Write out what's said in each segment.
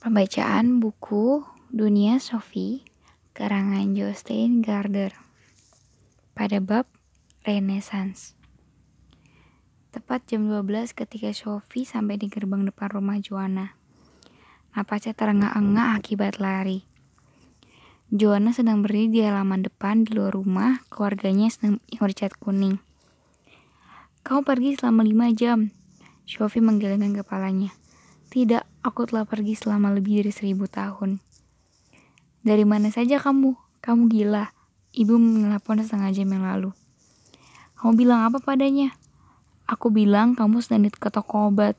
Pembacaan buku Dunia Sophie karangan Jostein Garder pada bab Renaissance. Tepat jam 12 ketika Sophie sampai di gerbang depan rumah Joanna. Napasnya terengah-engah akibat lari. Joanna sedang berdiri di halaman depan di luar rumah, keluarganya sedang bercat kuning. Kau pergi selama lima jam. Sophie menggelengkan kepalanya. Tidak, aku telah pergi selama lebih dari seribu tahun. Dari mana saja kamu? Kamu gila. Ibu menelpon setengah jam yang lalu. Kamu bilang apa padanya? Aku bilang kamu sedang ke toko obat.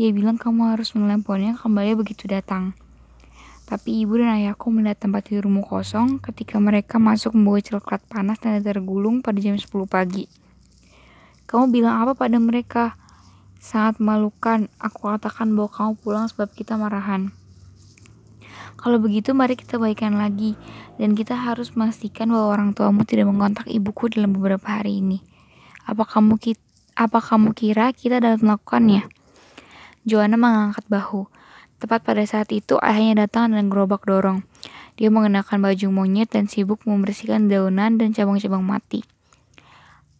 Dia bilang kamu harus menelponnya kembali begitu datang. Tapi ibu dan ayahku melihat tempat tidurmu kosong ketika mereka masuk membawa coklat panas dan tergulung pada jam 10 pagi. Kamu bilang apa pada mereka? Sangat memalukan, aku katakan bahwa kamu pulang sebab kita marahan. Kalau begitu mari kita baikan lagi dan kita harus memastikan bahwa orang tuamu tidak mengontak ibuku dalam beberapa hari ini. Apa kamu apa kamu kira kita dapat melakukannya? Joanna mengangkat bahu. Tepat pada saat itu ayahnya datang dan gerobak dorong. Dia mengenakan baju monyet dan sibuk membersihkan daunan dan cabang-cabang mati.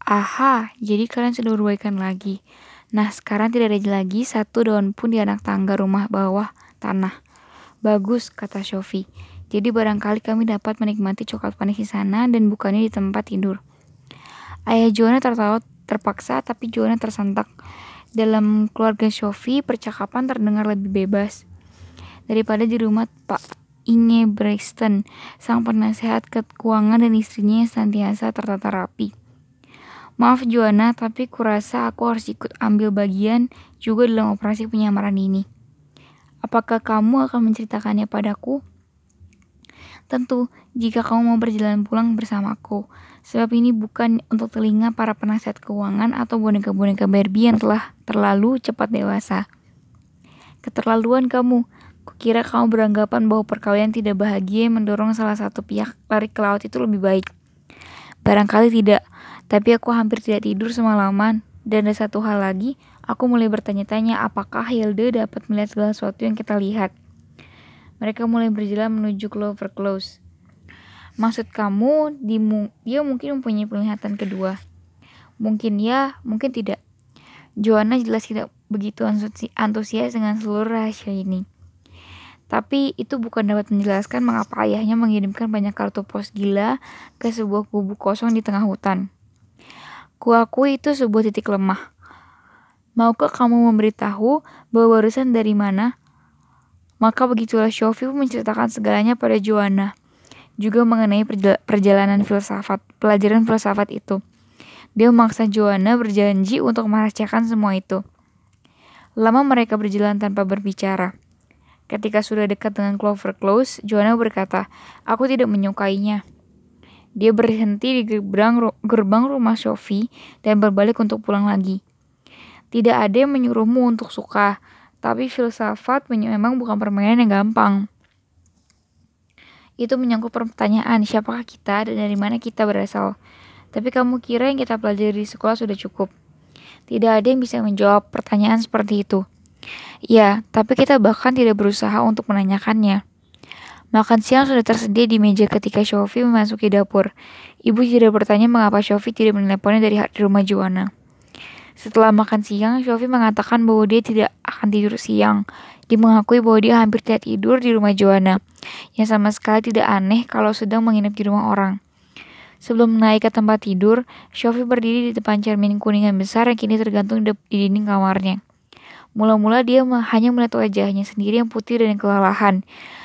Aha, jadi kalian sudah berbaikan lagi. Nah, sekarang tidak ada lagi satu daun pun di anak tangga rumah bawah tanah. Bagus, kata Sophie. Jadi barangkali kami dapat menikmati coklat panas di sana dan bukannya di tempat tidur. Ayah Joanna tertawa terpaksa, tapi Joanna tersentak. Dalam keluarga Sophie, percakapan terdengar lebih bebas daripada di rumah Pak Inge Brexton, sang penasehat keuangan dan istrinya yang senantiasa tertata rapi. Maaf Joanna, tapi kurasa aku harus ikut ambil bagian juga dalam operasi penyamaran ini. Apakah kamu akan menceritakannya padaku? Tentu, jika kamu mau berjalan pulang bersamaku, sebab ini bukan untuk telinga para penasihat keuangan atau boneka-boneka Barbie yang telah terlalu cepat dewasa. Keterlaluan kamu, kukira kamu beranggapan bahwa perkawinan tidak bahagia mendorong salah satu pihak lari ke laut itu lebih baik. Barangkali tidak, tapi aku hampir tidak tidur semalaman. Dan ada satu hal lagi, aku mulai bertanya-tanya apakah Hilde dapat melihat segala sesuatu yang kita lihat. Mereka mulai berjalan menuju Clover Close. Maksud kamu, dia mungkin mempunyai penglihatan kedua. Mungkin ya, mungkin tidak. Joanna jelas tidak begitu antusias dengan seluruh rahasia ini. Tapi itu bukan dapat menjelaskan mengapa ayahnya mengirimkan banyak kartu pos gila ke sebuah kubu kosong di tengah hutan. Kuakui itu sebuah titik lemah. Maukah kamu memberitahu bahwa barusan dari mana? Maka begitulah Sophie menceritakan segalanya pada Joanna, juga mengenai perjalanan filsafat, pelajaran filsafat itu. Dia memaksa Joanna berjanji untuk merahasiakan semua itu. Lama mereka berjalan tanpa berbicara. Ketika sudah dekat dengan Clover Close, Joanna berkata, "Aku tidak menyukainya." Dia berhenti di gerbang, gerbang rumah Sophie dan berbalik untuk pulang lagi. Tidak ada yang menyuruhmu untuk suka, tapi filsafat memang bukan permainan yang gampang. Itu menyangkut pertanyaan siapakah kita dan dari mana kita berasal. Tapi kamu kira yang kita pelajari di sekolah sudah cukup? Tidak ada yang bisa menjawab pertanyaan seperti itu. Ya, tapi kita bahkan tidak berusaha untuk menanyakannya. Makan siang sudah tersedia di meja ketika Sophie memasuki dapur. Ibu tidak bertanya mengapa Sophie tidak menelponnya dari rumah Joanna. Setelah makan siang, Sophie mengatakan bahwa dia tidak akan tidur siang. Dia mengakui bahwa dia hampir tidak tidur di rumah Joanna, yang sama sekali tidak aneh kalau sedang menginap di rumah orang. Sebelum naik ke tempat tidur, Sophie berdiri di depan cermin kuning yang besar yang kini tergantung di dinding kamarnya. Mula-mula dia hanya melihat wajahnya sendiri yang putih dan kelelahan.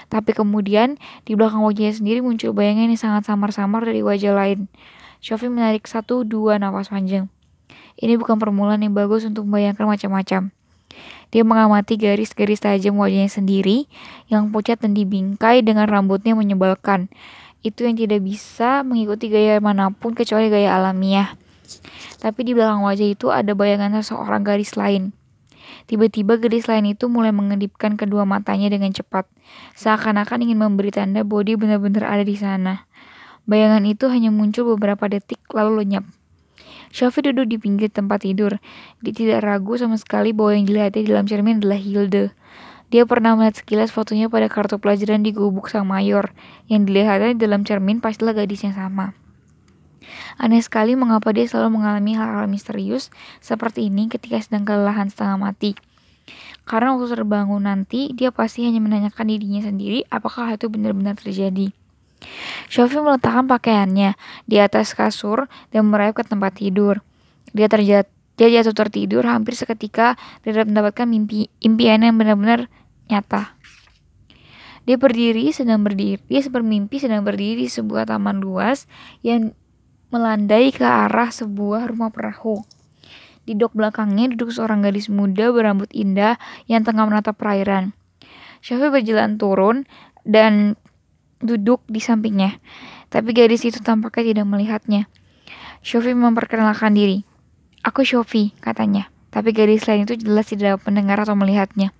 Tapi kemudian di belakang wajahnya sendiri muncul bayangan yang sangat samar-samar dari wajah lain. Sophie menarik satu dua nafas panjang. Ini bukan permulaan yang bagus untuk membayangkan macam-macam. Dia mengamati garis-garis tajam wajahnya sendiri yang pucat dan dibingkai dengan rambutnya menyebalkan. Itu yang tidak bisa mengikuti gaya mana pun kecuali gaya alamiah. Tapi di belakang wajah itu ada bayangan seseorang garis lain. Tiba-tiba gadis lain itu mulai mengedipkan kedua matanya dengan cepat, seakan-akan ingin memberi tanda bahwa benar-benar ada di sana. Bayangan itu hanya muncul beberapa detik lalu lenyap. Sophie duduk di pinggir tempat tidur. Dia tidak ragu sama sekali bahwa yang dilihatnya di dalam cermin adalah Hilde. Dia pernah melihat sekilas fotonya pada kartu pelajaran di gubuk sang mayor. Yang dilihatnya dalam cermin pastilah gadis yang sama. Aneh sekali mengapa dia selalu mengalami hal-hal misterius seperti ini ketika sedang kelelahan setengah mati. Karena waktu terbangun nanti, dia pasti hanya menanyakan dirinya sendiri apakah itu benar-benar terjadi. Shofi meletakkan pakaiannya di atas kasur dan merayap ke tempat tidur. Dia terjatuh dia jatuh tertidur hampir seketika dan mendapatkan mimpi impian yang benar-benar nyata. Dia berdiri sedang berdiri, dia bermimpi sedang berdiri di sebuah taman luas yang melandai ke arah sebuah rumah perahu. Di dok belakangnya duduk seorang gadis muda berambut indah yang tengah menatap perairan. Syafi berjalan turun dan duduk di sampingnya. Tapi gadis itu tampaknya tidak melihatnya. Syafi memperkenalkan diri. Aku Syafi, katanya. Tapi gadis lain itu jelas tidak mendengar atau melihatnya.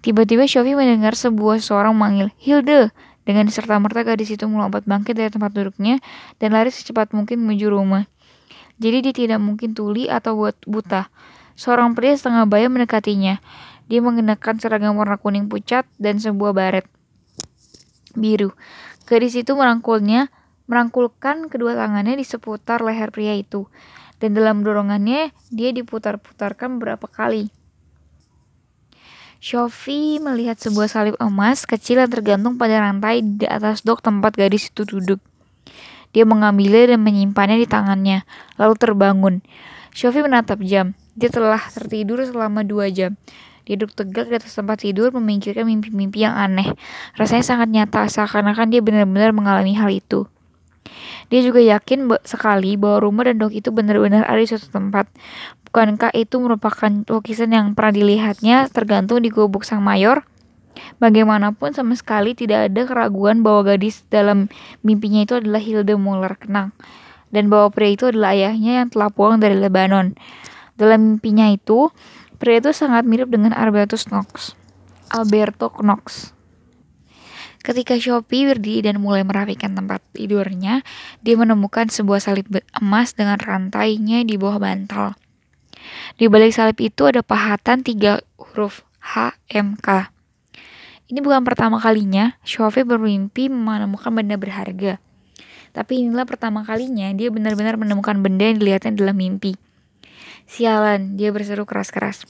Tiba-tiba Syafi mendengar sebuah suara memanggil, Hilde! Dengan serta-merta gadis itu melompat bangkit dari tempat duduknya dan lari secepat mungkin menuju rumah. Jadi dia tidak mungkin tuli atau buat buta. Seorang pria setengah bayar mendekatinya. Dia mengenakan seragam warna kuning pucat dan sebuah baret biru. Gadis itu merangkulnya, merangkulkan kedua tangannya di seputar leher pria itu. Dan dalam dorongannya, dia diputar-putarkan beberapa kali. Shofi melihat sebuah salib emas kecil yang tergantung pada rantai di atas dok tempat gadis itu duduk. Dia mengambilnya dan menyimpannya di tangannya, lalu terbangun. Shofi menatap jam. Dia telah tertidur selama dua jam. Dia duduk tegak di atas tempat tidur memikirkan mimpi-mimpi yang aneh. Rasanya sangat nyata, seakan-akan dia benar-benar mengalami hal itu. Dia juga yakin sekali bahwa rumah dan dok itu benar-benar ada di suatu tempat. Bukankah itu merupakan lukisan yang pernah dilihatnya tergantung di gubuk sang mayor? Bagaimanapun sama sekali tidak ada keraguan bahwa gadis dalam mimpinya itu adalah Hilde Muller Kenang dan bahwa pria itu adalah ayahnya yang telah pulang dari Lebanon. Dalam mimpinya itu, pria itu sangat mirip dengan Albertus Knox. Alberto Knox. Ketika Shopee berdiri dan mulai merapikan tempat tidurnya, dia menemukan sebuah salib emas dengan rantainya di bawah bantal. Di balik salib itu ada pahatan tiga huruf HMK. Ini bukan pertama kalinya Shofi bermimpi menemukan benda berharga. Tapi inilah pertama kalinya dia benar-benar menemukan benda yang dilihatnya dalam mimpi. Sialan, dia berseru keras-keras.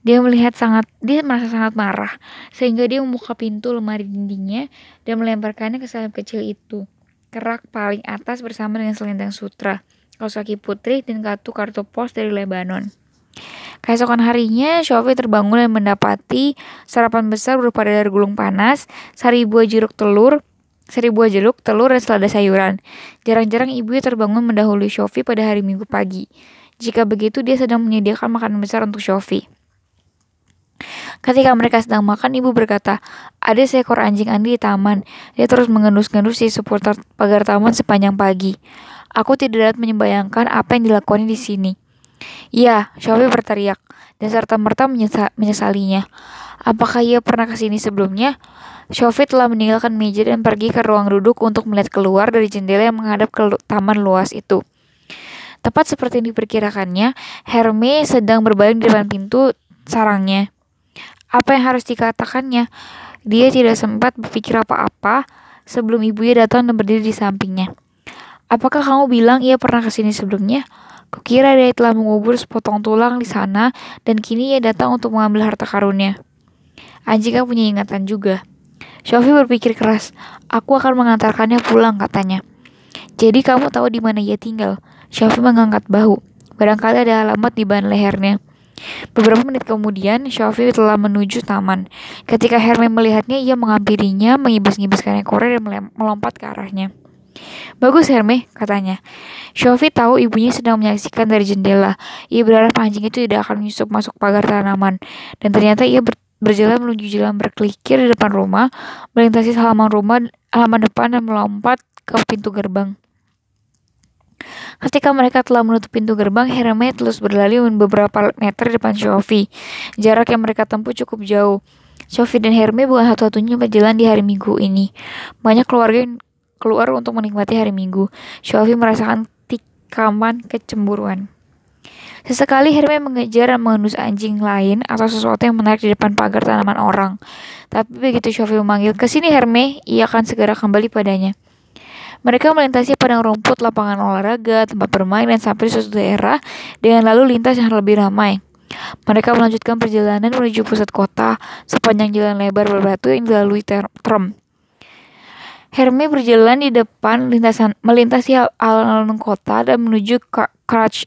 Dia melihat sangat, dia merasa sangat marah, sehingga dia membuka pintu lemari dindingnya dan melemparkannya ke salib kecil itu. Kerak paling atas bersama dengan selendang sutra, kaos kaki putri, dan kartu kartu pos dari Lebanon. Keesokan harinya, Shofi terbangun dan mendapati sarapan besar berupa dadar gulung panas, sari buah jeruk telur, sari buah jeruk, telur, dan selada sayuran. Jarang-jarang ibunya terbangun mendahului Shofi pada hari minggu pagi. Jika begitu, dia sedang menyediakan makanan besar untuk Shofi. Ketika mereka sedang makan, ibu berkata, ada seekor anjing Andi di taman. Dia terus mengendus-ngendus di seputar pagar taman sepanjang pagi. Aku tidak dapat membayangkan apa yang dilakukan di sini. Iya, Shofi berteriak, dan serta-merta menyesalinya. Apakah ia pernah ke sini sebelumnya? Shofi telah meninggalkan meja dan pergi ke ruang duduk untuk melihat keluar dari jendela yang menghadap ke taman luas itu. Tepat seperti yang diperkirakannya, Herme sedang berbaring di depan pintu sarangnya. Apa yang harus dikatakannya? Dia tidak sempat berpikir apa-apa sebelum ibunya datang dan berdiri di sampingnya. Apakah kamu bilang ia pernah ke sini sebelumnya? Kukira dia telah mengubur sepotong tulang di sana dan kini ia datang untuk mengambil harta karunnya. Anjingnya punya ingatan juga. Shofi berpikir keras. Aku akan mengantarkannya pulang katanya. Jadi kamu tahu di mana ia tinggal? Shofi mengangkat bahu. Barangkali ada alamat di ban lehernya. Beberapa menit kemudian, Shofi telah menuju taman. Ketika Hermes melihatnya, ia menghampirinya, mengibas-ngibaskan ekornya dan melompat ke arahnya. Bagus Herme, katanya. Shofi tahu ibunya sedang menyaksikan dari jendela. Ia berharap anjing itu tidak akan menyusup masuk pagar tanaman. Dan ternyata ia ber berjalan menuju jalan berkelikir di depan rumah, melintasi halaman rumah, halaman depan dan melompat ke pintu gerbang. Ketika mereka telah menutup pintu gerbang, Herme terus berlari beberapa meter depan Shofi. Jarak yang mereka tempuh cukup jauh. Shofi dan Herme bukan satu-satunya berjalan di hari Minggu ini. Banyak keluarga yang keluar untuk menikmati hari Minggu. Shofi merasakan tikaman kecemburuan. Sesekali Herme mengejar dan mengendus anjing lain atau sesuatu yang menarik di depan pagar tanaman orang. Tapi begitu Shofi memanggil, ke sini Herme, ia akan segera kembali padanya. Mereka melintasi padang rumput, lapangan olahraga, tempat bermain, dan sampai suatu daerah dengan lalu lintas yang lebih ramai. Mereka melanjutkan perjalanan menuju pusat kota sepanjang jalan lebar berbatu yang dilalui tram. Herme berjalan di depan lintasan melintasi alun-alun kota dan menuju Crouch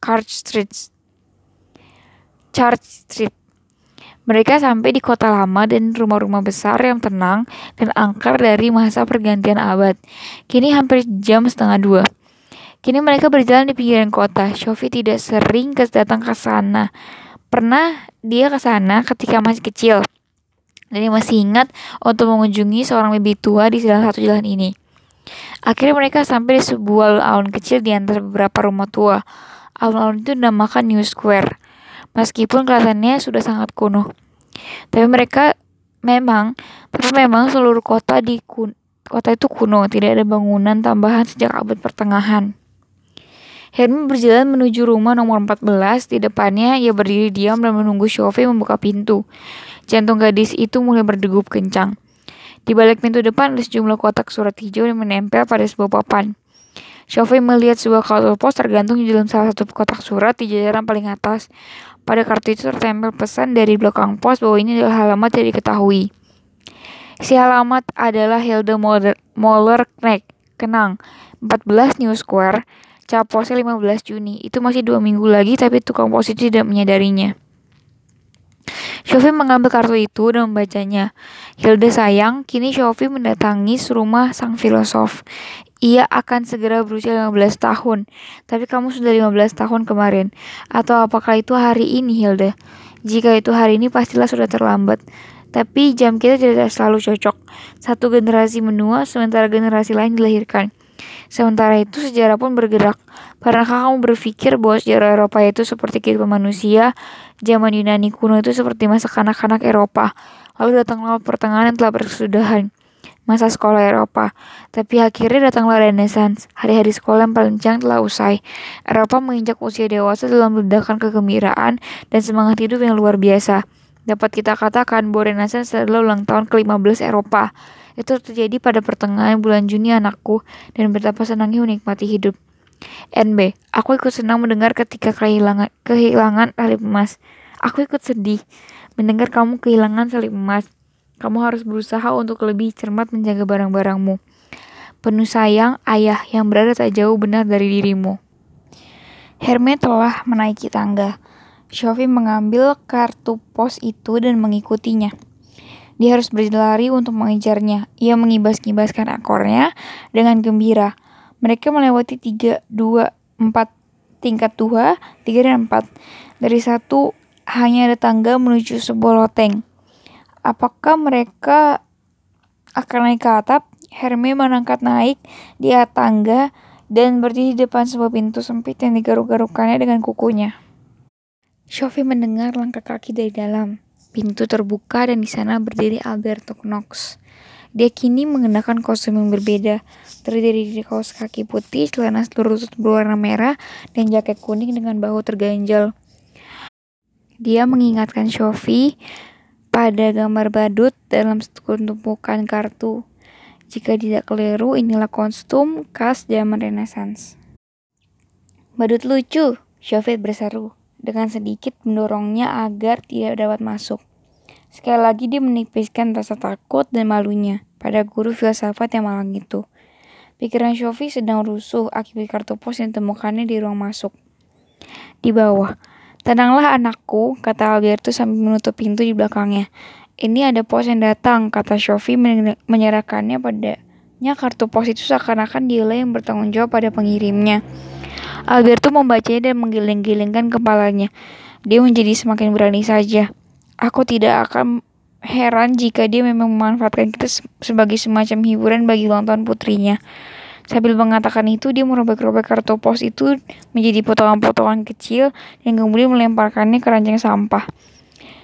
Church Street. Church Street. Mereka sampai di kota lama dan rumah-rumah besar yang tenang dan angker dari masa pergantian abad. Kini hampir jam setengah dua. Kini mereka berjalan di pinggiran kota. Shofi tidak sering datang ke sana. Pernah dia ke sana ketika masih kecil. Dan masih ingat untuk mengunjungi seorang lebih tua di salah satu jalan ini. Akhirnya mereka sampai di sebuah alun kecil di antara beberapa rumah tua. Alun-alun itu dinamakan New Square meskipun kelihatannya sudah sangat kuno. Tapi mereka memang, tapi memang seluruh kota di kun, kota itu kuno, tidak ada bangunan tambahan sejak abad pertengahan. Hermi berjalan menuju rumah nomor 14. Di depannya, ia berdiri diam dan menunggu Shofi membuka pintu. Jantung gadis itu mulai berdegup kencang. Di balik pintu depan ada sejumlah kotak surat hijau yang menempel pada sebuah papan. Shofi melihat sebuah kartu pos tergantung di dalam salah satu kotak surat di jajaran paling atas. Pada kartu itu tertempel pesan dari belakang pos bahwa ini adalah halamat yang diketahui. Si halamat adalah Hilda Moller Knecht. Kenang, 14 New Square, cap posnya 15 Juni. Itu masih dua minggu lagi tapi tukang pos itu tidak menyadarinya. Shofi mengambil kartu itu dan membacanya. Hilda sayang, kini Shofi mendatangi rumah sang filosof. Ia akan segera berusia 15 tahun. Tapi kamu sudah 15 tahun kemarin. Atau apakah itu hari ini, Hilda? Jika itu hari ini, pastilah sudah terlambat. Tapi jam kita tidak selalu cocok. Satu generasi menua, sementara generasi lain dilahirkan. Sementara itu sejarah pun bergerak. Pernahkah kamu berpikir bahwa sejarah Eropa itu seperti kehidupan manusia? Zaman Yunani kuno itu seperti masa kanak-kanak Eropa. Lalu datanglah pertengahan yang telah berkesudahan. Masa sekolah Eropa. Tapi akhirnya datanglah Renaissance. Hari-hari sekolah yang panjang telah usai. Eropa menginjak usia dewasa dalam ledakan kegembiraan dan semangat hidup yang luar biasa. Dapat kita katakan bahwa Renaissance adalah ulang tahun ke-15 Eropa. Itu terjadi pada pertengahan bulan Juni anakku dan betapa senangnya menikmati hidup. NB, aku ikut senang mendengar ketika kehilangan kehilangan salib emas. Aku ikut sedih mendengar kamu kehilangan salib emas. Kamu harus berusaha untuk lebih cermat menjaga barang-barangmu. Penuh sayang, ayah yang berada tak jauh benar dari dirimu. Herme telah menaiki tangga. Shofi mengambil kartu pos itu dan mengikutinya. Dia harus berlari untuk mengejarnya. Ia mengibas-ngibaskan ekornya dengan gembira. Mereka melewati tiga, dua, empat tingkat dua, tiga dan empat. Dari satu hanya ada tangga menuju sebuah loteng. Apakah mereka akan naik ke atap? Herme menangkat naik di atas tangga dan berdiri di depan sebuah pintu sempit yang digaruk-garukannya dengan kukunya. Shofi mendengar langkah kaki dari dalam. Pintu terbuka dan di sana berdiri Alberto Knox. Dia kini mengenakan kostum yang berbeda, terdiri dari kaos kaki putih, celana lutut berwarna merah, dan jaket kuning dengan bahu terganjal. Dia mengingatkan Shofi pada gambar badut dalam tumpukan kartu. Jika tidak keliru, inilah kostum khas zaman Renaissance. Badut lucu, Shofi berseru dengan sedikit mendorongnya agar tidak dapat masuk. Sekali lagi dia menipiskan rasa takut dan malunya pada guru filsafat yang malang itu. Pikiran Shofi sedang rusuh akibat kartu pos yang ditemukannya di ruang masuk. Di bawah, tenanglah anakku, kata Alberto sambil menutup pintu di belakangnya. Ini ada pos yang datang, kata Shofi menyerahkannya padanya kartu pos itu seakan-akan dialah yang bertanggung jawab pada pengirimnya. Alberto membacanya dan menggiling-gilingkan kepalanya. Dia menjadi semakin berani saja. Aku tidak akan heran jika dia memang memanfaatkan kita sebagai semacam hiburan bagi ulang putrinya. Sambil mengatakan itu, dia merobek-robek kartu pos itu menjadi potongan-potongan kecil dan kemudian melemparkannya ke ranjang sampah.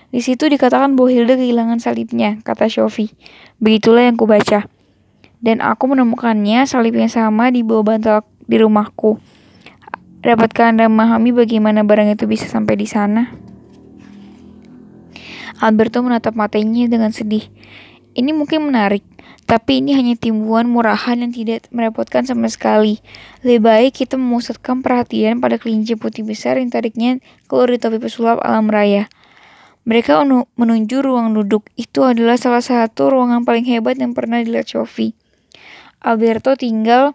Di situ dikatakan bahwa Hilda kehilangan salibnya, kata Shofi. Begitulah yang kubaca. Dan aku menemukannya salib yang sama di bawah bantal di rumahku. Dapatkah Anda memahami bagaimana barang itu bisa sampai di sana? Alberto menatap matanya dengan sedih. Ini mungkin menarik, tapi ini hanya timbuhan murahan yang tidak merepotkan sama sekali. Lebih baik kita memusatkan perhatian pada kelinci putih besar yang tariknya keluar di topi pesulap alam raya. Mereka menuju ruang duduk. Itu adalah salah satu ruangan paling hebat yang pernah dilihat Sophie. Alberto tinggal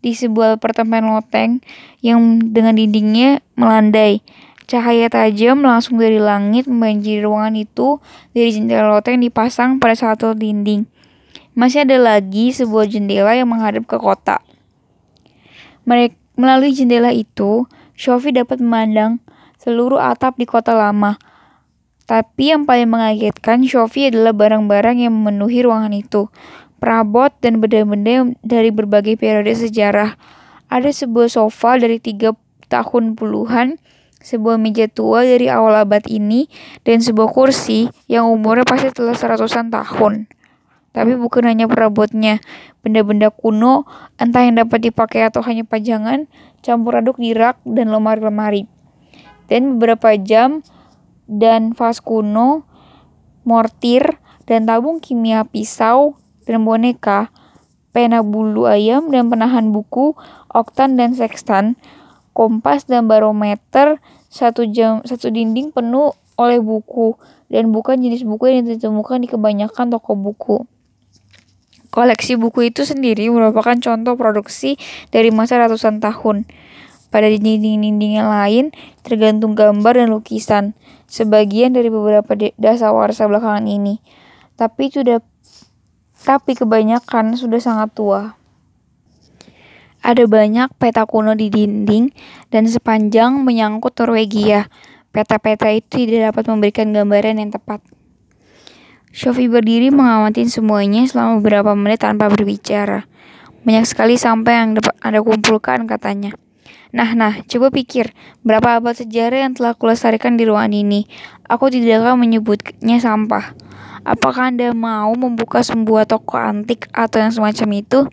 di sebuah apartemen loteng yang dengan dindingnya melandai. Cahaya tajam langsung dari langit membanjiri ruangan itu dari jendela loteng dipasang pada satu dinding. Masih ada lagi sebuah jendela yang menghadap ke kota. Melalui jendela itu, Sophie dapat memandang seluruh atap di kota lama tapi yang paling mengagetkan Sophie adalah barang-barang yang memenuhi ruangan itu. Perabot dan benda-benda dari berbagai periode sejarah. Ada sebuah sofa dari tiga tahun puluhan, sebuah meja tua dari awal abad ini, dan sebuah kursi yang umurnya pasti telah seratusan tahun. Tapi bukan hanya perabotnya, benda-benda kuno, entah yang dapat dipakai atau hanya pajangan, campur aduk di rak dan lemari-lemari. Dan beberapa jam dan vas kuno, mortir, dan tabung kimia pisau dan boneka, pena bulu ayam dan penahan buku, oktan dan sextan, kompas dan barometer, satu jam satu dinding penuh oleh buku dan bukan jenis buku yang ditemukan di kebanyakan toko buku. Koleksi buku itu sendiri merupakan contoh produksi dari masa ratusan tahun. Pada dinding-dinding yang lain tergantung gambar dan lukisan, sebagian dari beberapa dasawarsa belakangan ini. Tapi sudah tapi kebanyakan sudah sangat tua. Ada banyak peta kuno di dinding dan sepanjang menyangkut Norwegia. Peta-peta itu tidak dapat memberikan gambaran yang tepat. Sophie berdiri mengamati semuanya selama beberapa menit tanpa berbicara. Banyak sekali sampah yang dapat Anda kumpulkan, katanya. Nah, nah, coba pikir, berapa abad sejarah yang telah kulestarikan di ruangan ini. Aku tidak akan menyebutnya sampah. Apakah Anda mau membuka sebuah toko antik atau yang semacam itu?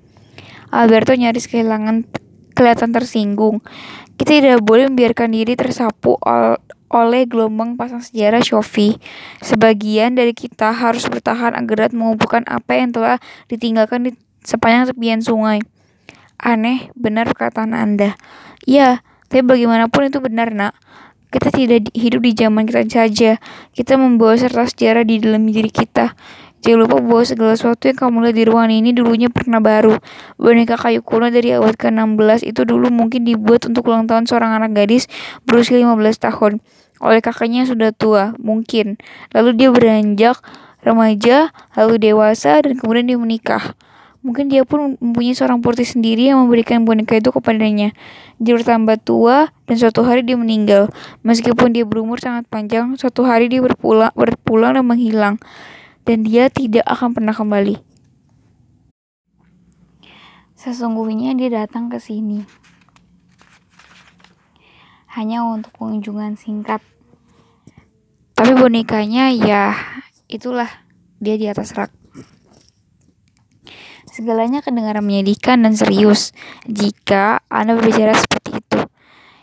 Alberto nyaris kehilangan kelihatan tersinggung. Kita tidak boleh membiarkan diri tersapu ol oleh gelombang pasang sejarah Sophie. Sebagian dari kita harus bertahan agar mengumpulkan apa yang telah ditinggalkan di sepanjang tepian sungai. Aneh, benar perkataan Anda. Iya, tapi bagaimanapun itu benar, nak. Kita tidak hidup di zaman kita saja. Kita membawa serta sejarah di dalam diri kita. Jangan lupa bahwa segala sesuatu yang kamu lihat di ruangan ini dulunya pernah baru. Boneka kayu kuno dari abad ke-16 itu dulu mungkin dibuat untuk ulang tahun seorang anak gadis berusia 15 tahun. Oleh kakaknya yang sudah tua, mungkin. Lalu dia beranjak remaja, lalu dewasa, dan kemudian dia menikah. Mungkin dia pun mempunyai seorang putri sendiri yang memberikan boneka itu kepadanya. Dia bertambah tua dan suatu hari dia meninggal. Meskipun dia berumur sangat panjang, suatu hari dia berpulang, berpulang dan menghilang. Dan dia tidak akan pernah kembali. Sesungguhnya dia datang ke sini. Hanya untuk kunjungan singkat. Tapi bonekanya ya itulah dia di atas rak. Segalanya kedengaran menyedihkan dan serius jika Anda berbicara seperti itu.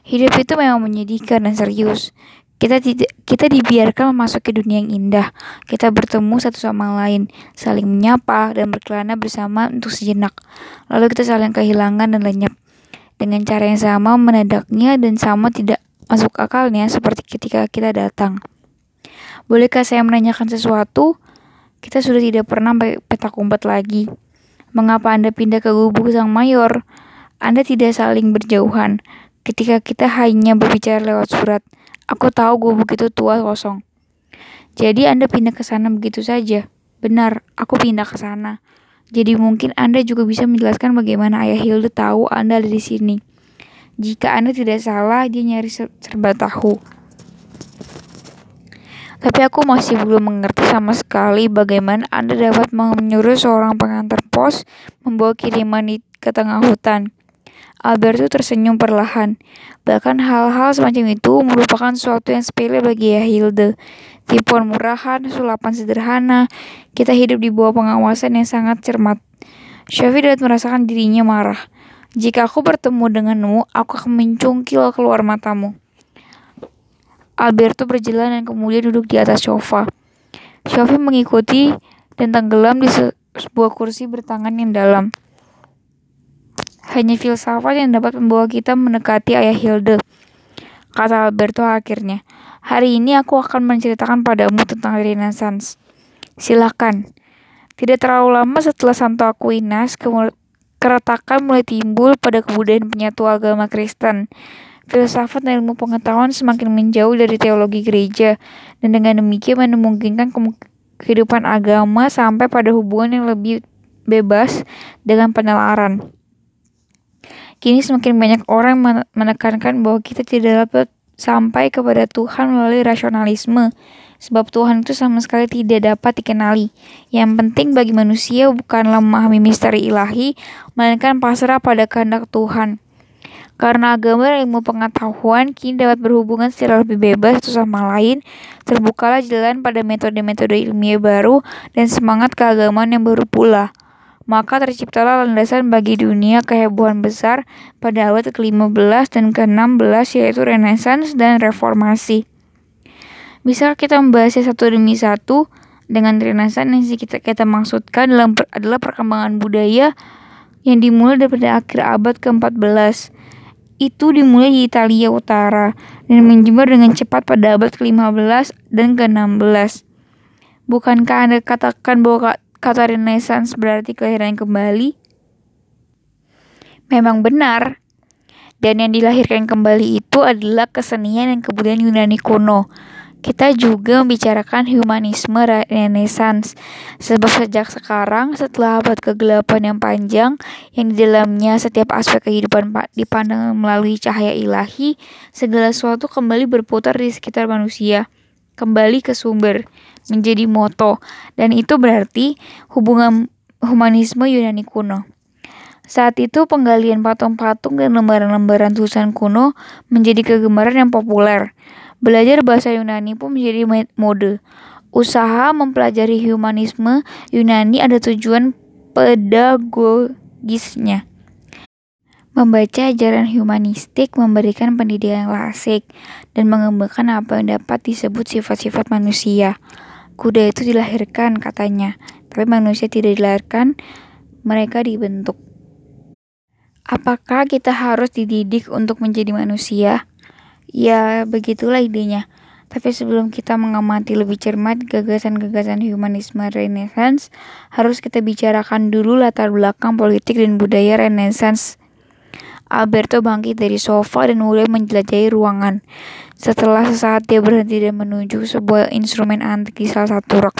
Hidup itu memang menyedihkan dan serius. Kita tidak kita dibiarkan memasuki dunia yang indah. Kita bertemu satu sama lain, saling menyapa dan berkelana bersama untuk sejenak. Lalu kita saling kehilangan dan lenyap. Dengan cara yang sama menedaknya dan sama tidak masuk akalnya seperti ketika kita datang. Bolehkah saya menanyakan sesuatu? Kita sudah tidak pernah petak umpet lagi. Mengapa Anda pindah ke gubuk sang mayor? Anda tidak saling berjauhan. Ketika kita hanya berbicara lewat surat, aku tahu gubuk itu tua kosong. Jadi Anda pindah ke sana begitu saja. Benar, aku pindah ke sana. Jadi mungkin Anda juga bisa menjelaskan bagaimana Ayah Hilde tahu Anda ada di sini. Jika Anda tidak salah, dia nyari serba tahu. Tapi aku masih belum mengerti sama sekali bagaimana Anda dapat menyuruh seorang pengantar pos membawa kiriman ke tengah hutan. Alberto tersenyum perlahan. Bahkan hal-hal semacam itu merupakan sesuatu yang sepele bagi Hilde. Tipuan murahan, sulapan sederhana, kita hidup di bawah pengawasan yang sangat cermat. Shafi dapat merasakan dirinya marah. Jika aku bertemu denganmu, aku akan mencungkil keluar matamu. Alberto berjalan dan kemudian duduk di atas sofa. Sophie mengikuti dan tenggelam di sebuah kursi bertangan yang dalam. Hanya filsafat yang dapat membawa kita mendekati ayah Hilde. Kata Alberto akhirnya. Hari ini aku akan menceritakan padamu tentang Renaissance. Silakan. Tidak terlalu lama setelah Santo Aquinas, keretakan mulai timbul pada kebudayaan penyatu agama Kristen. Filsafat dan ilmu pengetahuan semakin menjauh dari teologi gereja, dan dengan demikian memungkinkan kehidupan agama sampai pada hubungan yang lebih bebas dengan penalaran. Kini semakin banyak orang menekankan bahwa kita tidak dapat sampai kepada Tuhan melalui rasionalisme, sebab Tuhan itu sama sekali tidak dapat dikenali. Yang penting bagi manusia bukanlah memahami misteri ilahi, melainkan pasrah pada kehendak Tuhan. Karena agama dan ilmu pengetahuan kini dapat berhubungan secara lebih bebas satu sama lain, terbukalah jalan pada metode-metode ilmiah baru dan semangat keagamaan yang baru pula. Maka terciptalah landasan bagi dunia kehebohan besar pada abad ke-15 dan ke-16 yaitu Renaissance dan Reformasi. Bisa kita membahasnya satu demi satu dengan Renaissance yang kita, kita maksudkan adalah perkembangan budaya yang dimulai daripada akhir abad ke-14. Itu dimulai di Italia Utara dan menjemur dengan cepat pada abad ke-15 dan ke-16. Bukankah Anda katakan bahwa kata Renaissance berarti kelahiran kembali? Memang benar. Dan yang dilahirkan kembali itu adalah kesenian dan kebudayaan Yunani kuno kita juga membicarakan humanisme renaissance. Sebab sejak sekarang, setelah abad kegelapan yang panjang, yang di dalamnya setiap aspek kehidupan dipandang melalui cahaya ilahi, segala sesuatu kembali berputar di sekitar manusia. Kembali ke sumber, menjadi moto. Dan itu berarti hubungan humanisme Yunani kuno. Saat itu penggalian patung-patung dan lembaran-lembaran tulisan kuno menjadi kegemaran yang populer. Belajar bahasa Yunani pun menjadi mode. Usaha mempelajari humanisme Yunani ada tujuan pedagogisnya. Membaca ajaran humanistik memberikan pendidikan klasik dan mengembangkan apa yang dapat disebut sifat-sifat manusia. Kuda itu dilahirkan katanya, tapi manusia tidak dilahirkan, mereka dibentuk. Apakah kita harus dididik untuk menjadi manusia? Ya, begitulah idenya. Tapi sebelum kita mengamati lebih cermat gagasan-gagasan humanisme Renaissance, harus kita bicarakan dulu latar belakang politik dan budaya Renaissance. Alberto bangkit dari sofa dan mulai menjelajahi ruangan. Setelah sesaat dia berhenti dan menunjuk sebuah instrumen antik di salah satu rak.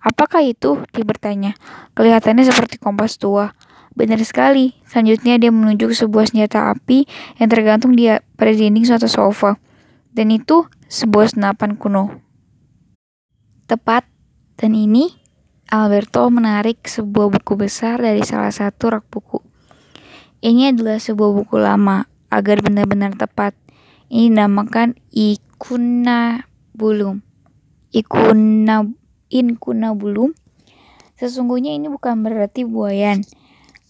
Apakah itu? Dia bertanya. Kelihatannya seperti kompas tua. Benar sekali. Selanjutnya dia menunjuk sebuah senjata api yang tergantung di pada dinding suatu sofa. Dan itu sebuah senapan kuno. Tepat. Dan ini Alberto menarik sebuah buku besar dari salah satu rak buku. Ini adalah sebuah buku lama agar benar-benar tepat. Ini dinamakan Ikuna Bulum. Ikuna Inkuna Bulum. Sesungguhnya ini bukan berarti buayan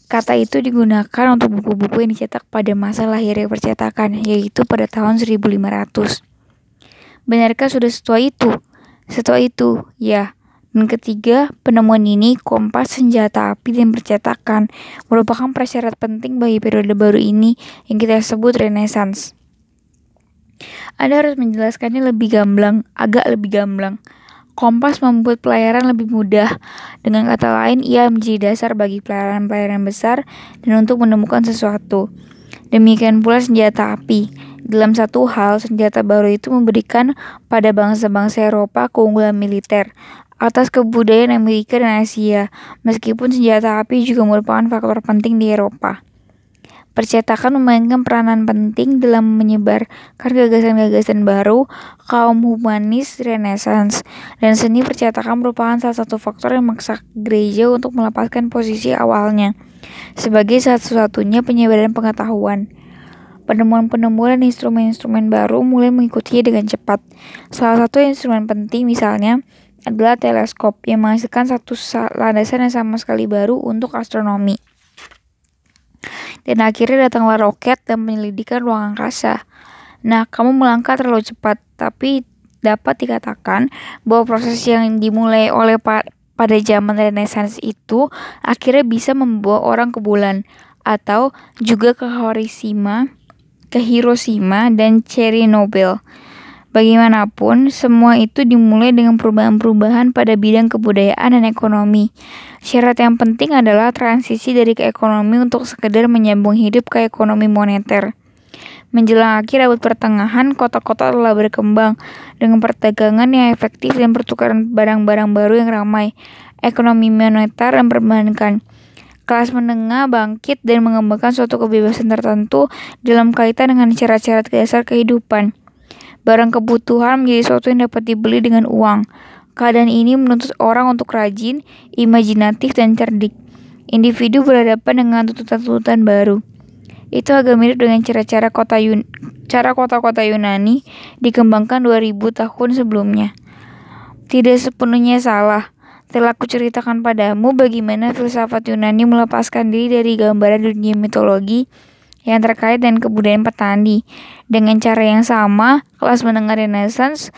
Kata itu digunakan untuk buku-buku yang dicetak pada masa lahirnya percetakan, yaitu pada tahun 1500. Benarkah sudah setua itu? Setua itu, ya. Dan ketiga, penemuan ini, kompas, senjata api, dan percetakan, merupakan prasyarat penting bagi periode baru ini yang kita sebut Renaissance. Anda harus menjelaskannya lebih gamblang, agak lebih gamblang. Kompas membuat pelayaran lebih mudah. Dengan kata lain, ia menjadi dasar bagi pelayaran-pelayaran besar dan untuk menemukan sesuatu. Demikian pula senjata api. Dalam satu hal, senjata baru itu memberikan pada bangsa-bangsa Eropa keunggulan militer atas kebudayaan Amerika dan Asia, meskipun senjata api juga merupakan faktor penting di Eropa. Percetakan memainkan peranan penting dalam menyebarkan gagasan-gagasan baru kaum humanis Renaissance, dan seni percetakan merupakan salah satu faktor yang memaksa gereja untuk melepaskan posisi awalnya sebagai satu-satunya penyebaran pengetahuan. Penemuan-penemuan instrumen-instrumen baru mulai mengikutinya dengan cepat. Salah satu instrumen penting misalnya adalah teleskop yang menghasilkan satu landasan yang sama sekali baru untuk astronomi. Dan akhirnya datanglah roket dan penyelidikan ruang angkasa. Nah, kamu melangkah terlalu cepat, tapi dapat dikatakan bahwa proses yang dimulai oleh pa pada zaman Renaissance itu akhirnya bisa membawa orang ke bulan atau juga ke Hiroshima, ke Hiroshima dan Chernobyl. Bagaimanapun, semua itu dimulai dengan perubahan-perubahan pada bidang kebudayaan dan ekonomi. Syarat yang penting adalah transisi dari ke ekonomi untuk sekedar menyambung hidup ke ekonomi moneter. Menjelang akhir abad pertengahan, kota-kota telah berkembang dengan perdagangan yang efektif dan pertukaran barang-barang baru yang ramai. Ekonomi moneter dan perbankan. Kelas menengah bangkit dan mengembangkan suatu kebebasan tertentu dalam kaitan dengan syarat-syarat dasar kehidupan. Barang kebutuhan menjadi sesuatu yang dapat dibeli dengan uang. Keadaan ini menuntut orang untuk rajin, imajinatif, dan cerdik. Individu berhadapan dengan tuntutan-tuntutan baru. Itu agak mirip dengan cara-cara kota Yun cara kota-kota Yunani dikembangkan 2000 tahun sebelumnya. Tidak sepenuhnya salah. Telah kuceritakan padamu bagaimana filsafat Yunani melepaskan diri dari gambaran dunia mitologi yang terkait dengan kebudayaan petani. Dengan cara yang sama, kelas menengah Renaissance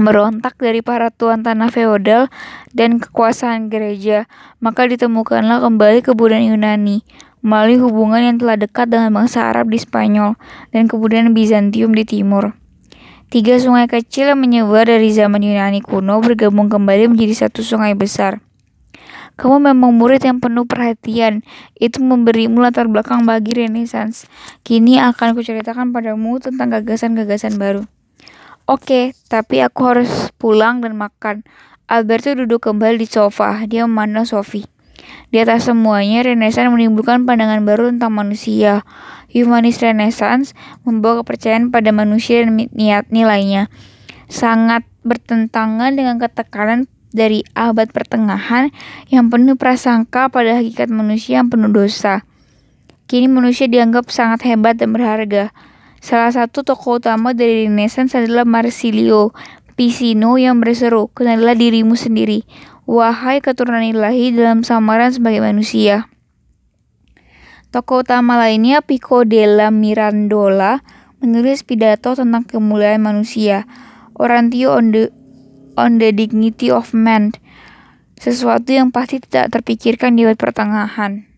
merontak dari para tuan tanah feodal dan kekuasaan gereja, maka ditemukanlah kembali kebudayaan Yunani melalui hubungan yang telah dekat dengan bangsa Arab di Spanyol dan kebudayaan Bizantium di timur. Tiga sungai kecil yang menyebar dari zaman Yunani kuno bergabung kembali menjadi satu sungai besar. Kamu memang murid yang penuh perhatian. Itu memberimu latar belakang bagi Renaissance. Kini akan kuceritakan padamu tentang gagasan-gagasan baru. Oke, tapi aku harus pulang dan makan. Alberto duduk kembali di sofa. Dia memandang Sophie. Di atas semuanya, Renaissance menimbulkan pandangan baru tentang manusia. Humanis Renaissance membawa kepercayaan pada manusia dan niat nilainya. Sangat bertentangan dengan ketekanan dari abad pertengahan yang penuh prasangka pada hakikat manusia yang penuh dosa. Kini manusia dianggap sangat hebat dan berharga. Salah satu tokoh utama dari Renaissance adalah Marsilio Pisino yang berseru, kenalilah dirimu sendiri, wahai keturunan ilahi dalam samaran sebagai manusia. Tokoh utama lainnya Pico della Mirandola menulis pidato tentang kemuliaan manusia, Orantio on the, on the dignity of man, sesuatu yang pasti tidak terpikirkan di pertengahan.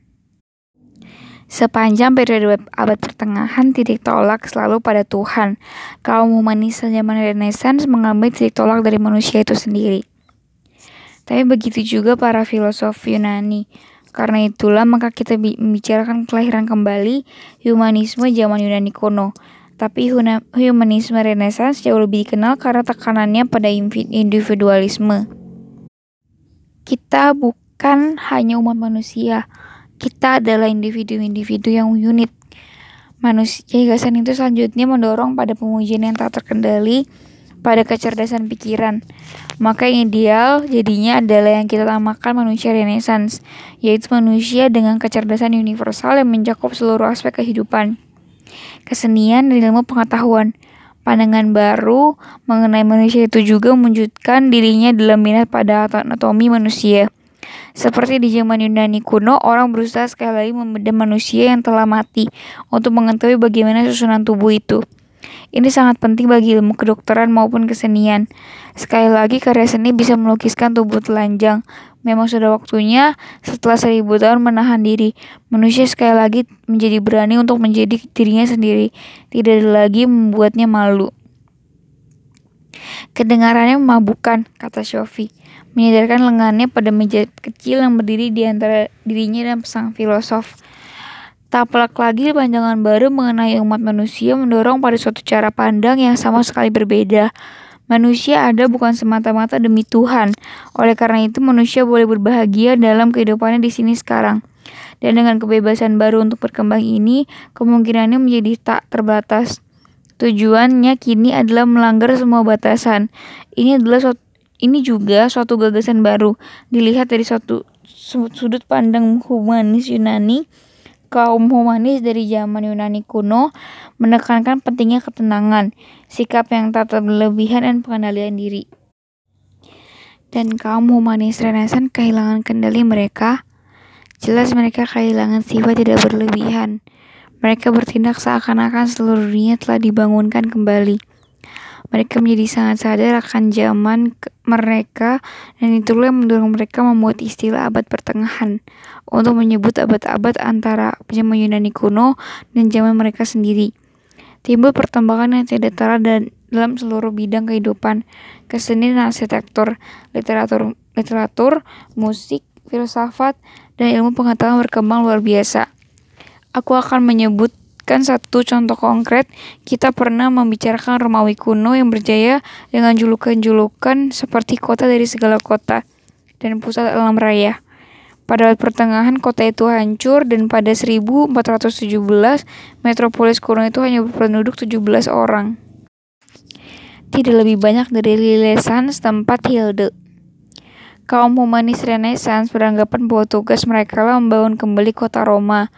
Sepanjang periode abad pertengahan, titik tolak selalu pada Tuhan. Kaum humanis zaman Renaissance mengambil titik tolak dari manusia itu sendiri. Tapi begitu juga para filosof Yunani. Karena itulah maka kita membicarakan kelahiran kembali humanisme zaman Yunani kuno. Tapi humanisme Renaissance jauh lebih dikenal karena tekanannya pada individualisme. Kita bukan hanya umat manusia, kita adalah individu-individu yang unik. Manusia gagasan itu selanjutnya mendorong pada pemujian yang tak terkendali pada kecerdasan pikiran. Maka yang ideal jadinya adalah yang kita namakan manusia renaissance, yaitu manusia dengan kecerdasan universal yang mencakup seluruh aspek kehidupan. Kesenian dan ilmu pengetahuan. Pandangan baru mengenai manusia itu juga mewujudkan dirinya dalam minat pada anatomi manusia. Seperti di zaman Yunani kuno, orang berusaha sekali lagi membedah manusia yang telah mati untuk mengetahui bagaimana susunan tubuh itu. Ini sangat penting bagi ilmu kedokteran maupun kesenian. Sekali lagi, karya seni bisa melukiskan tubuh telanjang. Memang sudah waktunya setelah seribu tahun menahan diri. Manusia sekali lagi menjadi berani untuk menjadi dirinya sendiri. Tidak lagi membuatnya malu. Kedengarannya memabukkan, kata Sophie menyadarkan lengannya pada meja kecil yang berdiri di antara dirinya dan sang filosof. Tak pelak lagi pandangan baru mengenai umat manusia mendorong pada suatu cara pandang yang sama sekali berbeda. Manusia ada bukan semata-mata demi Tuhan. Oleh karena itu manusia boleh berbahagia dalam kehidupannya di sini sekarang. Dan dengan kebebasan baru untuk berkembang ini, kemungkinannya menjadi tak terbatas. Tujuannya kini adalah melanggar semua batasan. Ini adalah suatu ini juga suatu gagasan baru dilihat dari suatu sudut pandang humanis Yunani. Kaum humanis dari zaman Yunani kuno menekankan pentingnya ketenangan, sikap yang tak berlebihan dan pengendalian diri. Dan kaum humanis Renaissance kehilangan kendali mereka. Jelas mereka kehilangan sifat tidak berlebihan. Mereka bertindak seakan-akan seluruh dunia telah dibangunkan kembali. Mereka menjadi sangat sadar akan zaman mereka dan itulah yang mendorong mereka membuat istilah abad pertengahan untuk menyebut abad-abad antara zaman Yunani kuno dan zaman mereka sendiri. Timbul pertambahan yang tidak tara dan dalam seluruh bidang kehidupan, kesenian arsitektur, literatur, literatur, musik, filsafat, dan ilmu pengetahuan berkembang luar biasa. Aku akan menyebutkan satu contoh konkret. Kita pernah membicarakan Romawi kuno yang berjaya dengan julukan-julukan seperti kota dari segala kota dan pusat alam raya. Pada pertengahan kota itu hancur dan pada 1417 metropolis kuno itu hanya berpenduduk 17 orang. Tidak lebih banyak dari Lilesan setempat Hilde. Kaum humanis Renaissance beranggapan bahwa tugas mereka membangun kembali kota Roma.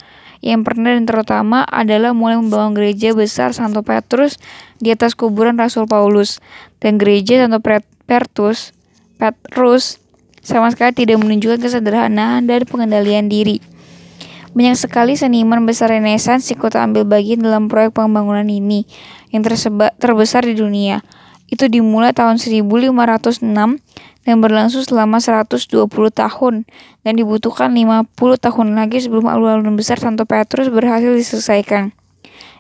Yang pernah dan terutama adalah mulai membangun gereja besar Santo Petrus di atas kuburan Rasul Paulus dan gereja Santo Petrus Petrus sama sekali tidak menunjukkan kesederhanaan dan pengendalian diri. Banyak sekali seniman besar Renaissance ikut ambil bagian dalam proyek pembangunan ini yang terbesar di dunia. Itu dimulai tahun 1506 dan berlangsung selama 120 tahun dan dibutuhkan 50 tahun lagi sebelum alun-alun besar Santo Petrus berhasil diselesaikan.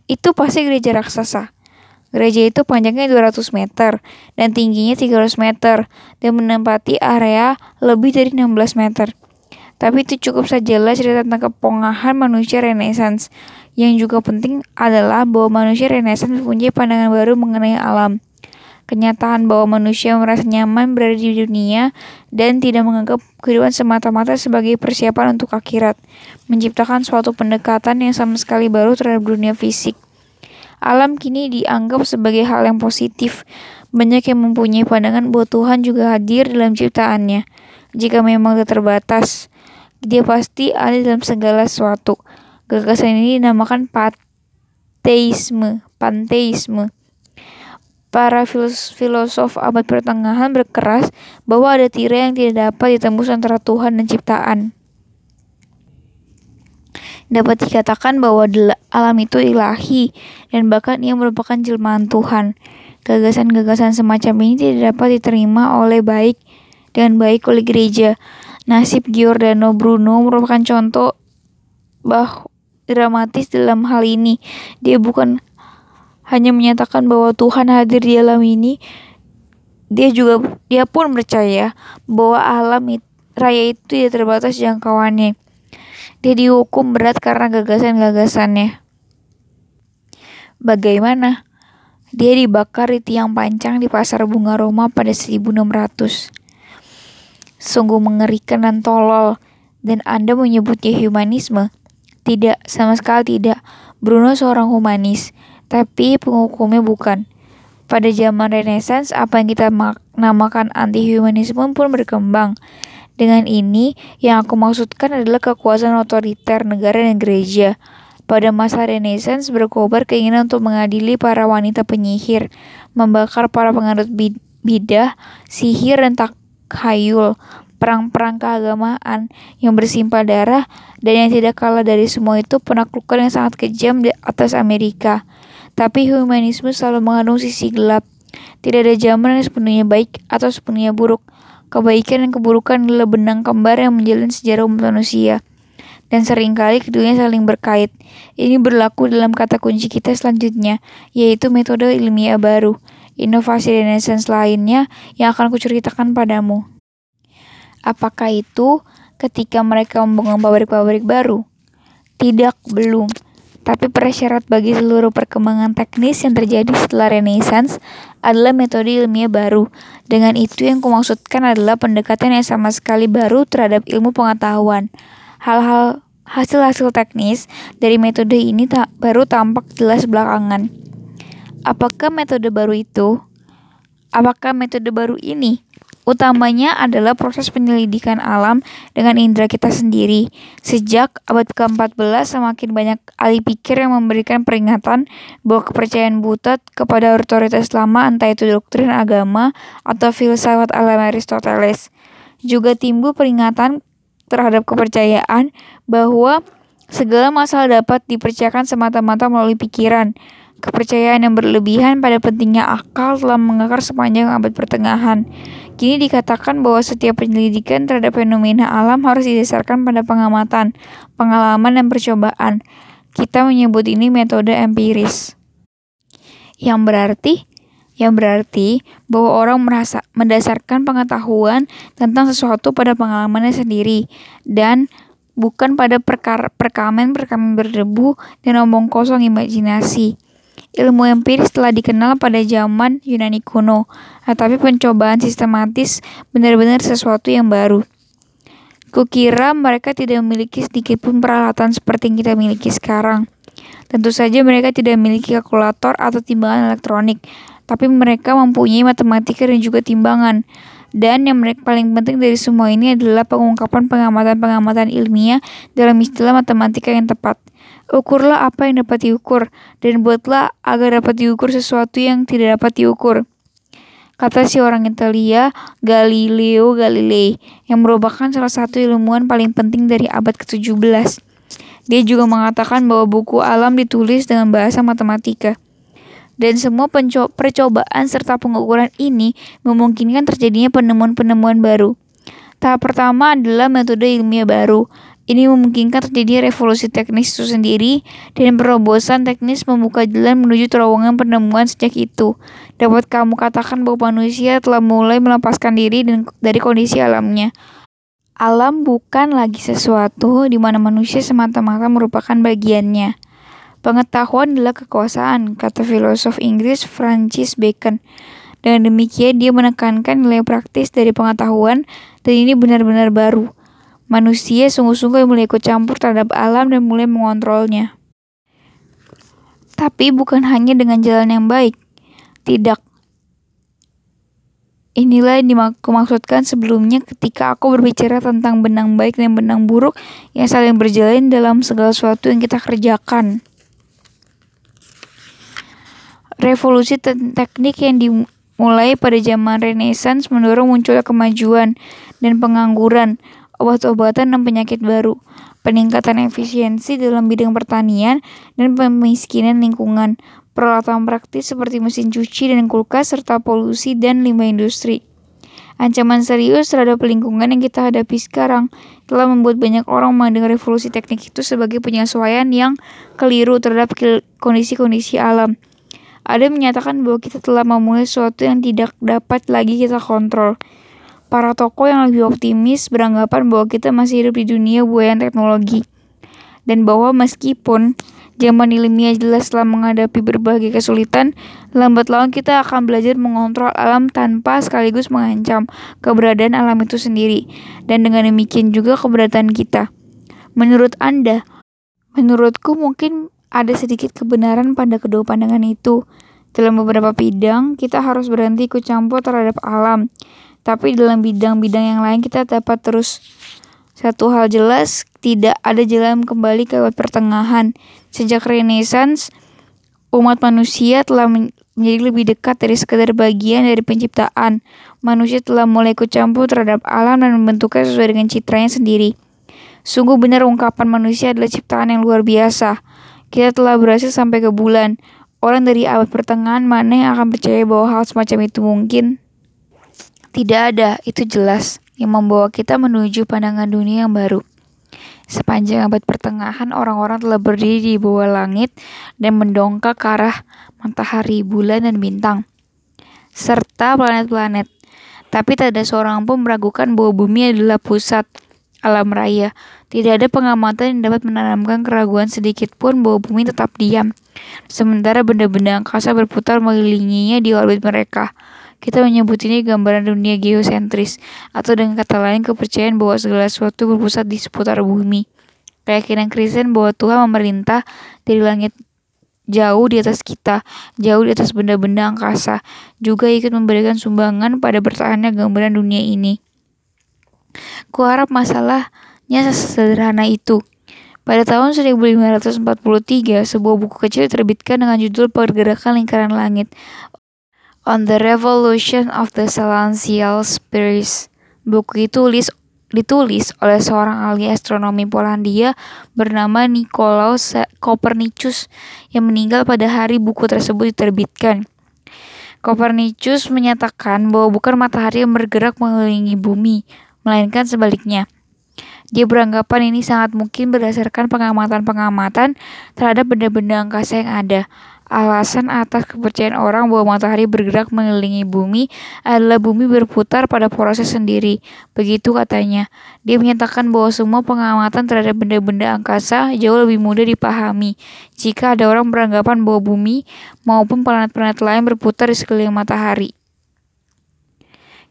Itu pasti gereja raksasa. Gereja itu panjangnya 200 meter dan tingginya 300 meter dan menempati area lebih dari 16 meter. Tapi itu cukup sajalah cerita tentang kepongahan manusia renaissance. Yang juga penting adalah bahwa manusia renaissance mempunyai pandangan baru mengenai alam kenyataan bahwa manusia merasa nyaman berada di dunia dan tidak menganggap kehidupan semata-mata sebagai persiapan untuk akhirat, menciptakan suatu pendekatan yang sama sekali baru terhadap dunia fisik. Alam kini dianggap sebagai hal yang positif. Banyak yang mempunyai pandangan bahwa Tuhan juga hadir dalam ciptaannya. Jika memang terbatas, dia pasti ada dalam segala sesuatu. Gagasan ini dinamakan panteisme, panteisme para filosof abad pertengahan berkeras bahwa ada tirai yang tidak dapat ditembus antara Tuhan dan ciptaan. Dapat dikatakan bahwa alam itu ilahi dan bahkan ia merupakan jelmaan Tuhan. Gagasan-gagasan semacam ini tidak dapat diterima oleh baik dengan baik oleh gereja. Nasib Giordano Bruno merupakan contoh bah dramatis dalam hal ini. Dia bukan hanya menyatakan bahwa Tuhan hadir di alam ini, dia juga dia pun percaya bahwa alam raya itu tidak terbatas jangkauannya. Dia dihukum berat karena gagasan-gagasannya. Bagaimana? Dia dibakar di tiang pancang di pasar bunga Roma pada 1600. Sungguh mengerikan dan tolol. Dan Anda menyebutnya humanisme? Tidak, sama sekali tidak. Bruno seorang humanis tapi penghukumnya bukan. Pada zaman Renaissance, apa yang kita namakan anti-humanisme pun berkembang. Dengan ini, yang aku maksudkan adalah kekuasaan otoriter negara dan gereja. Pada masa Renaissance berkobar keinginan untuk mengadili para wanita penyihir, membakar para penganut bidah, sihir dan takhayul, perang-perang keagamaan yang bersimpah darah, dan yang tidak kalah dari semua itu penaklukan yang sangat kejam di atas Amerika. Tapi humanisme selalu mengandung sisi gelap. Tidak ada zaman yang sepenuhnya baik atau sepenuhnya buruk. Kebaikan dan keburukan adalah benang kembar yang menjalin sejarah umat manusia. Dan sering kali keduanya saling berkait. Ini berlaku dalam kata kunci kita selanjutnya, yaitu metode ilmiah baru. Inovasi renaissance lainnya yang akan kuceritakan padamu. Apakah itu ketika mereka membangun pabrik-pabrik baru? Tidak, belum. Tapi persyarat bagi seluruh perkembangan teknis yang terjadi setelah Renaissance adalah metode ilmiah baru. Dengan itu yang kumaksudkan adalah pendekatan yang sama sekali baru terhadap ilmu pengetahuan. Hal-hal hasil-hasil teknis dari metode ini tak baru tampak jelas belakangan. Apakah metode baru itu? Apakah metode baru ini Utamanya adalah proses penyelidikan alam dengan indera kita sendiri. Sejak abad ke-14 semakin banyak ahli pikir yang memberikan peringatan bahwa kepercayaan buta kepada otoritas lama entah itu doktrin agama atau filsafat alam Aristoteles. Juga timbul peringatan terhadap kepercayaan bahwa segala masalah dapat dipercayakan semata-mata melalui pikiran. Kepercayaan yang berlebihan pada pentingnya akal telah mengakar sepanjang abad pertengahan. Kini dikatakan bahwa setiap penyelidikan terhadap fenomena alam harus didasarkan pada pengamatan, pengalaman, dan percobaan. Kita menyebut ini metode empiris. Yang berarti yang berarti bahwa orang merasa mendasarkan pengetahuan tentang sesuatu pada pengalamannya sendiri dan bukan pada perkamen-perkamen berdebu dan omong kosong imajinasi. Ilmu empiris telah dikenal pada zaman Yunani kuno, tetapi pencobaan sistematis benar-benar sesuatu yang baru. Kukira mereka tidak memiliki sedikit pun peralatan seperti yang kita miliki sekarang. Tentu saja mereka tidak memiliki kalkulator atau timbangan elektronik, tapi mereka mempunyai matematika dan juga timbangan. Dan yang mereka paling penting dari semua ini adalah pengungkapan pengamatan-pengamatan ilmiah dalam istilah matematika yang tepat. Ukurlah apa yang dapat diukur, dan buatlah agar dapat diukur sesuatu yang tidak dapat diukur. Kata si orang Italia, Galileo Galilei, yang merupakan salah satu ilmuwan paling penting dari abad ke-17. Dia juga mengatakan bahwa buku alam ditulis dengan bahasa matematika. Dan semua percobaan serta pengukuran ini memungkinkan terjadinya penemuan-penemuan baru. Tahap pertama adalah metode ilmiah baru, ini memungkinkan terjadi revolusi teknis itu sendiri, dan perobosan teknis membuka jalan menuju terowongan penemuan sejak itu. Dapat kamu katakan bahwa manusia telah mulai melepaskan diri dari kondisi alamnya. Alam bukan lagi sesuatu di mana manusia semata-mata merupakan bagiannya. Pengetahuan adalah kekuasaan, kata filosof Inggris Francis Bacon. Dengan demikian, dia menekankan nilai praktis dari pengetahuan, dan ini benar-benar baru Manusia sungguh-sungguh mulai ikut campur terhadap alam dan mulai mengontrolnya. Tapi bukan hanya dengan jalan yang baik. Tidak. Inilah yang dimaksudkan sebelumnya ketika aku berbicara tentang benang baik dan benang buruk yang saling berjalan dalam segala sesuatu yang kita kerjakan. Revolusi teknik yang dimulai pada zaman Renaissance mendorong munculnya kemajuan dan pengangguran, obat-obatan dan penyakit baru, peningkatan efisiensi dalam bidang pertanian, dan pemiskinan lingkungan, peralatan praktis seperti mesin cuci dan kulkas, serta polusi dan limbah industri. Ancaman serius terhadap lingkungan yang kita hadapi sekarang telah membuat banyak orang memandang revolusi teknik itu sebagai penyesuaian yang keliru terhadap kondisi-kondisi alam. Ada menyatakan bahwa kita telah memulai sesuatu yang tidak dapat lagi kita kontrol. Para tokoh yang lebih optimis beranggapan bahwa kita masih hidup di dunia buaya teknologi. Dan bahwa meskipun zaman ilmiah jelas telah menghadapi berbagai kesulitan, lambat laun kita akan belajar mengontrol alam tanpa sekaligus mengancam keberadaan alam itu sendiri. Dan dengan demikian juga keberadaan kita. Menurut Anda, menurutku mungkin ada sedikit kebenaran pada kedua pandangan itu. Dalam beberapa bidang, kita harus berhenti ikut campur terhadap alam tapi dalam bidang-bidang yang lain kita dapat terus satu hal jelas, tidak ada jalan kembali ke pertengahan. Sejak Renaissance, umat manusia telah menjadi lebih dekat dari sekadar bagian dari penciptaan. Manusia telah mulai ikut terhadap alam dan membentuknya sesuai dengan citranya sendiri. Sungguh benar ungkapan manusia adalah ciptaan yang luar biasa. Kita telah berhasil sampai ke bulan. Orang dari abad pertengahan mana yang akan percaya bahwa hal semacam itu mungkin? Tidak ada, itu jelas, yang membawa kita menuju pandangan dunia yang baru. Sepanjang abad pertengahan, orang-orang telah berdiri di bawah langit dan mendongkak ke arah matahari, bulan, dan bintang, serta planet-planet. Tapi tak ada seorang pun meragukan bahwa bumi adalah pusat alam raya. Tidak ada pengamatan yang dapat menanamkan keraguan sedikit pun bahwa bumi tetap diam. Sementara benda-benda angkasa berputar mengelilinginya di orbit mereka. Kita menyebut ini gambaran dunia geosentris, atau dengan kata lain kepercayaan bahwa segala sesuatu berpusat di seputar bumi. Keyakinan Kristen bahwa Tuhan memerintah dari langit jauh di atas kita, jauh di atas benda-benda angkasa, juga ikut memberikan sumbangan pada bertahannya gambaran dunia ini. Kuharap masalahnya sesederhana itu. Pada tahun 1543, sebuah buku kecil diterbitkan dengan judul Pergerakan Lingkaran Langit on the Revolution of the Celestial Spirits. Buku itu tulis ditulis oleh seorang ahli astronomi Polandia bernama Nikolaus Copernicus yang meninggal pada hari buku tersebut diterbitkan. Copernicus menyatakan bahwa bukan matahari yang bergerak mengelilingi bumi, melainkan sebaliknya. Dia beranggapan ini sangat mungkin berdasarkan pengamatan-pengamatan terhadap benda-benda angkasa yang ada. Alasan atas kepercayaan orang bahwa matahari bergerak mengelilingi bumi adalah bumi berputar pada proses sendiri. Begitu katanya. Dia menyatakan bahwa semua pengamatan terhadap benda-benda angkasa jauh lebih mudah dipahami jika ada orang beranggapan bahwa bumi maupun planet-planet lain berputar di sekeliling matahari.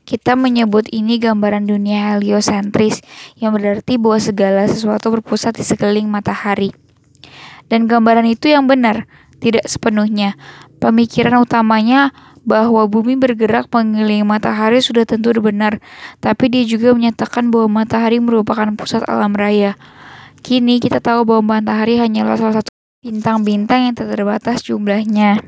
Kita menyebut ini gambaran dunia heliosentris, yang berarti bahwa segala sesuatu berpusat di sekeliling matahari. Dan gambaran itu yang benar, tidak sepenuhnya. Pemikiran utamanya bahwa bumi bergerak mengelilingi matahari sudah tentu benar, tapi dia juga menyatakan bahwa matahari merupakan pusat alam raya. Kini kita tahu bahwa matahari hanyalah salah satu bintang-bintang yang terbatas jumlahnya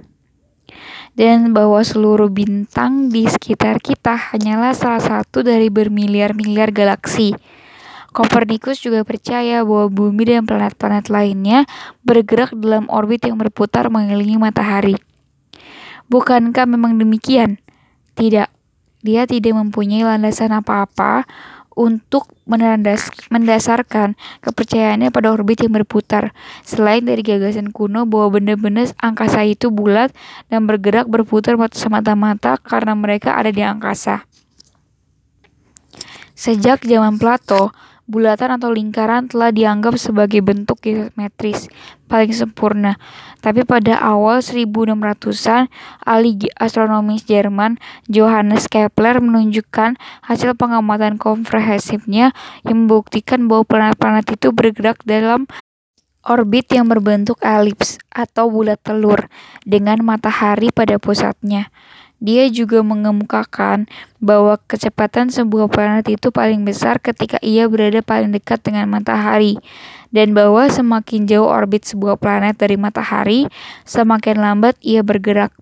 dan bahwa seluruh bintang di sekitar kita hanyalah salah satu dari bermiliar-miliar galaksi. Kopernikus juga percaya bahwa bumi dan planet-planet lainnya bergerak dalam orbit yang berputar mengelilingi matahari. Bukankah memang demikian? Tidak, dia tidak mempunyai landasan apa-apa untuk mendasarkan kepercayaannya pada orbit yang berputar, selain dari gagasan kuno bahwa benda-benda angkasa itu bulat dan bergerak berputar semata-mata karena mereka ada di angkasa. Sejak zaman Plato, bulatan atau lingkaran telah dianggap sebagai bentuk geometris paling sempurna. Tapi pada awal 1600-an, ahli astronomi Jerman Johannes Kepler menunjukkan hasil pengamatan komprehensifnya yang membuktikan bahwa planet-planet itu bergerak dalam orbit yang berbentuk elips atau bulat telur dengan matahari pada pusatnya. Dia juga mengemukakan bahwa kecepatan sebuah planet itu paling besar ketika ia berada paling dekat dengan matahari, dan bahwa semakin jauh orbit sebuah planet dari matahari, semakin lambat ia bergerak.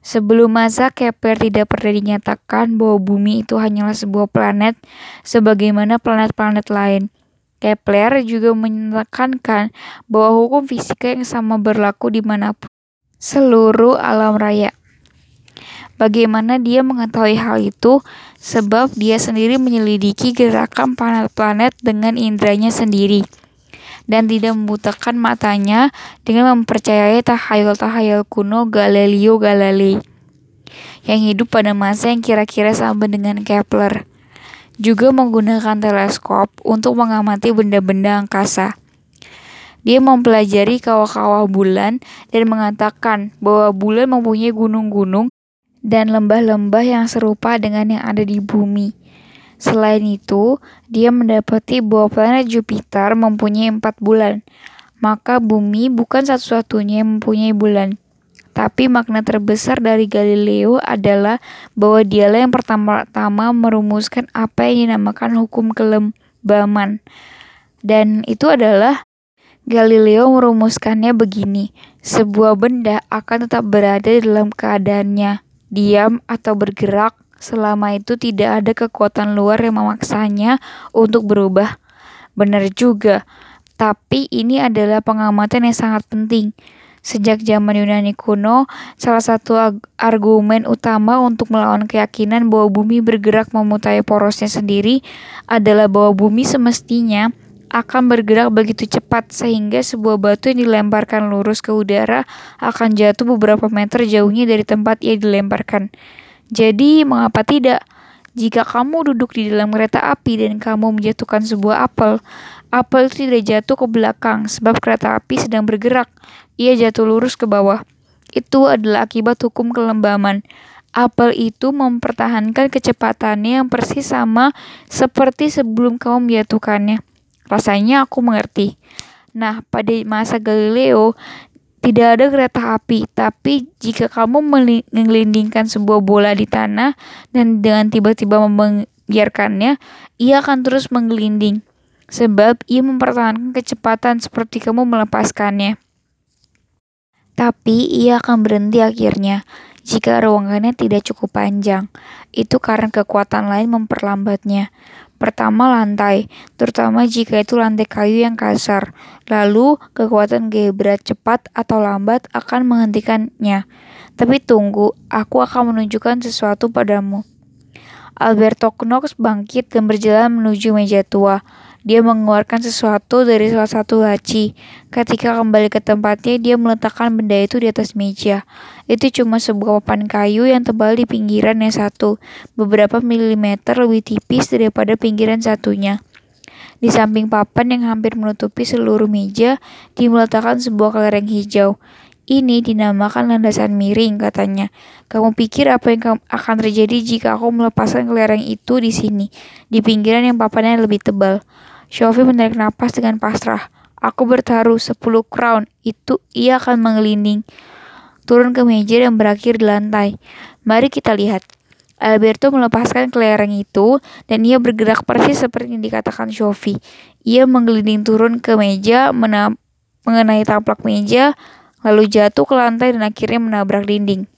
Sebelum masa Kepler tidak pernah dinyatakan bahwa bumi itu hanyalah sebuah planet sebagaimana planet-planet lain. Kepler juga menekankan bahwa hukum fisika yang sama berlaku di mana pun seluruh alam raya. Bagaimana dia mengetahui hal itu? Sebab dia sendiri menyelidiki gerakan planet-planet dengan indranya sendiri dan tidak membutakan matanya dengan mempercayai tahayul-tahayul kuno Galileo Galilei yang hidup pada masa yang kira-kira sama dengan Kepler. Juga menggunakan teleskop untuk mengamati benda-benda angkasa. Dia mempelajari kawah-kawah bulan dan mengatakan bahwa bulan mempunyai gunung-gunung dan lembah-lembah yang serupa dengan yang ada di bumi. Selain itu, dia mendapati bahwa planet Jupiter mempunyai empat bulan, maka bumi bukan satu-satunya yang mempunyai bulan. Tapi makna terbesar dari Galileo adalah bahwa dialah yang pertama-tama merumuskan apa yang dinamakan hukum kelembaman. Dan itu adalah Galileo merumuskannya begini, sebuah benda akan tetap berada dalam keadaannya diam atau bergerak selama itu tidak ada kekuatan luar yang memaksanya untuk berubah. Benar juga, tapi ini adalah pengamatan yang sangat penting. Sejak zaman Yunani kuno, salah satu argumen utama untuk melawan keyakinan bahwa bumi bergerak memutai porosnya sendiri adalah bahwa bumi semestinya akan bergerak begitu cepat sehingga sebuah batu yang dilemparkan lurus ke udara akan jatuh beberapa meter jauhnya dari tempat ia dilemparkan. Jadi, mengapa tidak? Jika kamu duduk di dalam kereta api dan kamu menjatuhkan sebuah apel, apel itu tidak jatuh ke belakang sebab kereta api sedang bergerak. Ia jatuh lurus ke bawah. Itu adalah akibat hukum kelembaman. Apel itu mempertahankan kecepatannya yang persis sama seperti sebelum kamu menjatuhkannya. Rasanya aku mengerti. Nah, pada masa Galileo, tidak ada kereta api, tapi jika kamu mengelindingkan sebuah bola di tanah dan dengan tiba-tiba membiarkannya, ia akan terus menggelinding. Sebab ia mempertahankan kecepatan seperti kamu melepaskannya. Tapi ia akan berhenti akhirnya jika ruangannya tidak cukup panjang. Itu karena kekuatan lain memperlambatnya. Pertama, lantai, terutama jika itu lantai kayu yang kasar. Lalu, kekuatan gaya cepat atau lambat akan menghentikannya. Tapi tunggu, aku akan menunjukkan sesuatu padamu. Alberto Knox bangkit dan berjalan menuju meja tua. Dia mengeluarkan sesuatu dari salah satu laci. Ketika kembali ke tempatnya, dia meletakkan benda itu di atas meja. Itu cuma sebuah papan kayu yang tebal di pinggiran yang satu, beberapa milimeter lebih tipis daripada pinggiran satunya. Di samping papan yang hampir menutupi seluruh meja, dia meletakkan sebuah kelereng hijau. Ini dinamakan landasan miring, katanya. Kamu pikir apa yang akan terjadi jika aku melepaskan kelereng itu di sini, di pinggiran yang papannya lebih tebal? Sophie menarik napas dengan pasrah. Aku bertaruh 10 crown, itu ia akan menggelinding. Turun ke meja dan berakhir di lantai. Mari kita lihat. Alberto melepaskan kelereng itu dan ia bergerak persis seperti yang dikatakan Sophie. Ia menggelinding turun ke meja, mengenai taplak meja, lalu jatuh ke lantai dan akhirnya menabrak dinding.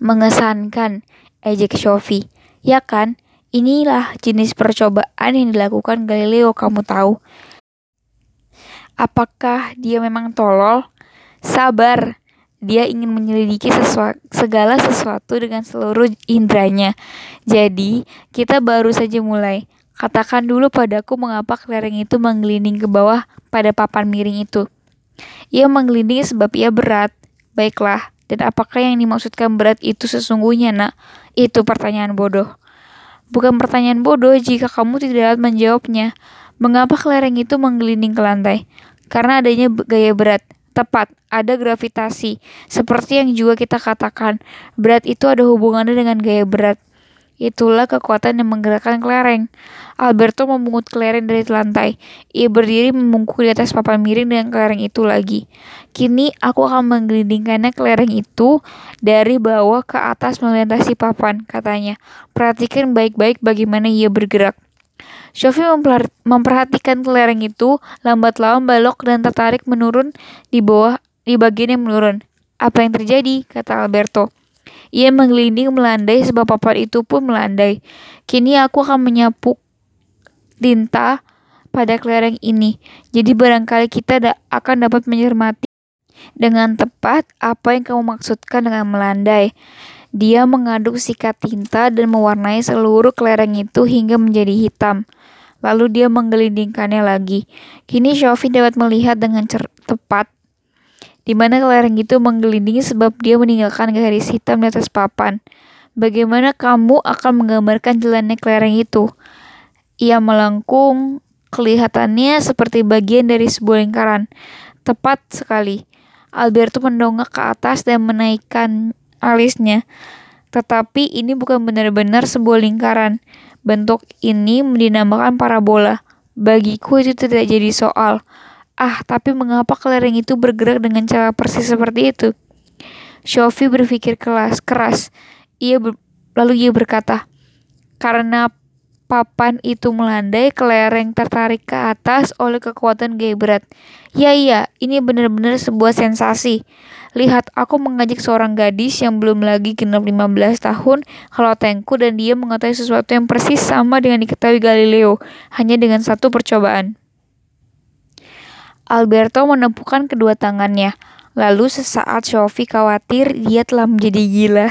Mengesankan, ejek Sophie. Ya kan? Inilah jenis percobaan yang dilakukan Galileo, kamu tahu. Apakah dia memang tolol? Sabar, dia ingin menyelidiki sesuatu, segala sesuatu dengan seluruh indranya. Jadi, kita baru saja mulai. Katakan dulu padaku mengapa kelereng itu menggelinding ke bawah pada papan miring itu. Ia menggelinding sebab ia berat. Baiklah, dan apakah yang dimaksudkan berat itu sesungguhnya, nak? Itu pertanyaan bodoh. Bukan pertanyaan bodoh jika kamu tidak dapat menjawabnya. Mengapa kelereng itu menggelinding ke lantai? Karena adanya gaya berat. Tepat, ada gravitasi. Seperti yang juga kita katakan, berat itu ada hubungannya dengan gaya berat. Itulah kekuatan yang menggerakkan kelereng. Alberto memungut kelereng dari lantai. Ia berdiri membungkuk di atas papan miring dengan kelereng itu lagi. Kini aku akan menggelindingkannya kelereng itu dari bawah ke atas melintasi papan, katanya. Perhatikan baik-baik bagaimana ia bergerak. Sophie memperhatikan kelereng itu, lambat laun belok dan tertarik menurun di bawah di bagian yang menurun. Apa yang terjadi? kata Alberto. Ia menggelinding melandai sebab papan itu pun melandai. Kini aku akan menyapu tinta pada kelereng ini. Jadi barangkali kita da akan dapat mencermati dengan tepat apa yang kamu maksudkan dengan melandai. Dia mengaduk sikat tinta dan mewarnai seluruh kelereng itu hingga menjadi hitam. Lalu dia menggelindingkannya lagi. Kini Sophie dapat melihat dengan tepat di mana kelereng itu menggelindingi sebab dia meninggalkan garis hitam di atas papan. Bagaimana kamu akan menggambarkan jalannya kelereng itu? Ia melengkung, kelihatannya seperti bagian dari sebuah lingkaran. Tepat sekali. Alberto mendongak ke atas dan menaikkan alisnya. Tetapi ini bukan benar-benar sebuah lingkaran. Bentuk ini dinamakan parabola. Bagiku itu tidak jadi soal. Ah, tapi mengapa kelereng itu bergerak dengan cara persis seperti itu? Sophie berpikir keras, keras. Ia ber, lalu ia berkata, karena papan itu melandai, kelereng tertarik ke atas oleh kekuatan gaya berat. Ya iya, ini benar-benar sebuah sensasi. Lihat, aku mengajak seorang gadis yang belum lagi genap 15 tahun ke lotengku dan dia mengetahui sesuatu yang persis sama dengan diketahui Galileo, hanya dengan satu percobaan. Alberto menepukan kedua tangannya. Lalu sesaat Sophie khawatir dia telah menjadi gila.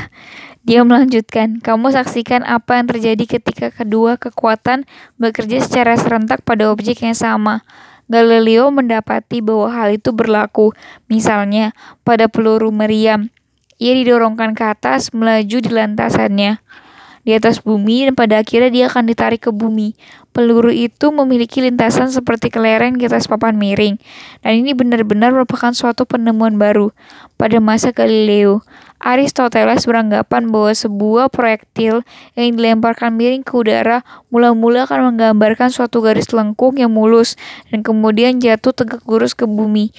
Dia melanjutkan, kamu saksikan apa yang terjadi ketika kedua kekuatan bekerja secara serentak pada objek yang sama. Galileo mendapati bahwa hal itu berlaku. Misalnya, pada peluru meriam, ia didorongkan ke atas melaju di lantasannya di atas bumi dan pada akhirnya dia akan ditarik ke bumi. Peluru itu memiliki lintasan seperti kelereng di atas papan miring. Dan ini benar-benar merupakan suatu penemuan baru. Pada masa Galileo, Aristoteles beranggapan bahwa sebuah proyektil yang dilemparkan miring ke udara mula-mula akan menggambarkan suatu garis lengkung yang mulus dan kemudian jatuh tegak lurus ke bumi.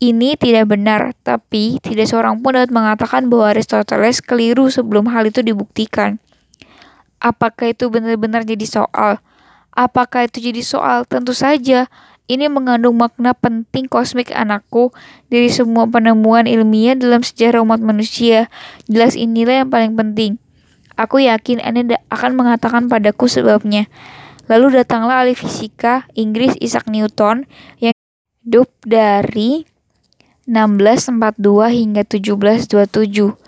Ini tidak benar, tapi tidak seorang pun dapat mengatakan bahwa Aristoteles keliru sebelum hal itu dibuktikan. Apakah itu benar-benar jadi soal? Apakah itu jadi soal? Tentu saja. Ini mengandung makna penting kosmik anakku dari semua penemuan ilmiah dalam sejarah umat manusia. Jelas inilah yang paling penting. Aku yakin Anda akan mengatakan padaku sebabnya. Lalu datanglah ahli fisika Inggris Isaac Newton yang hidup dari 1642 hingga 1727.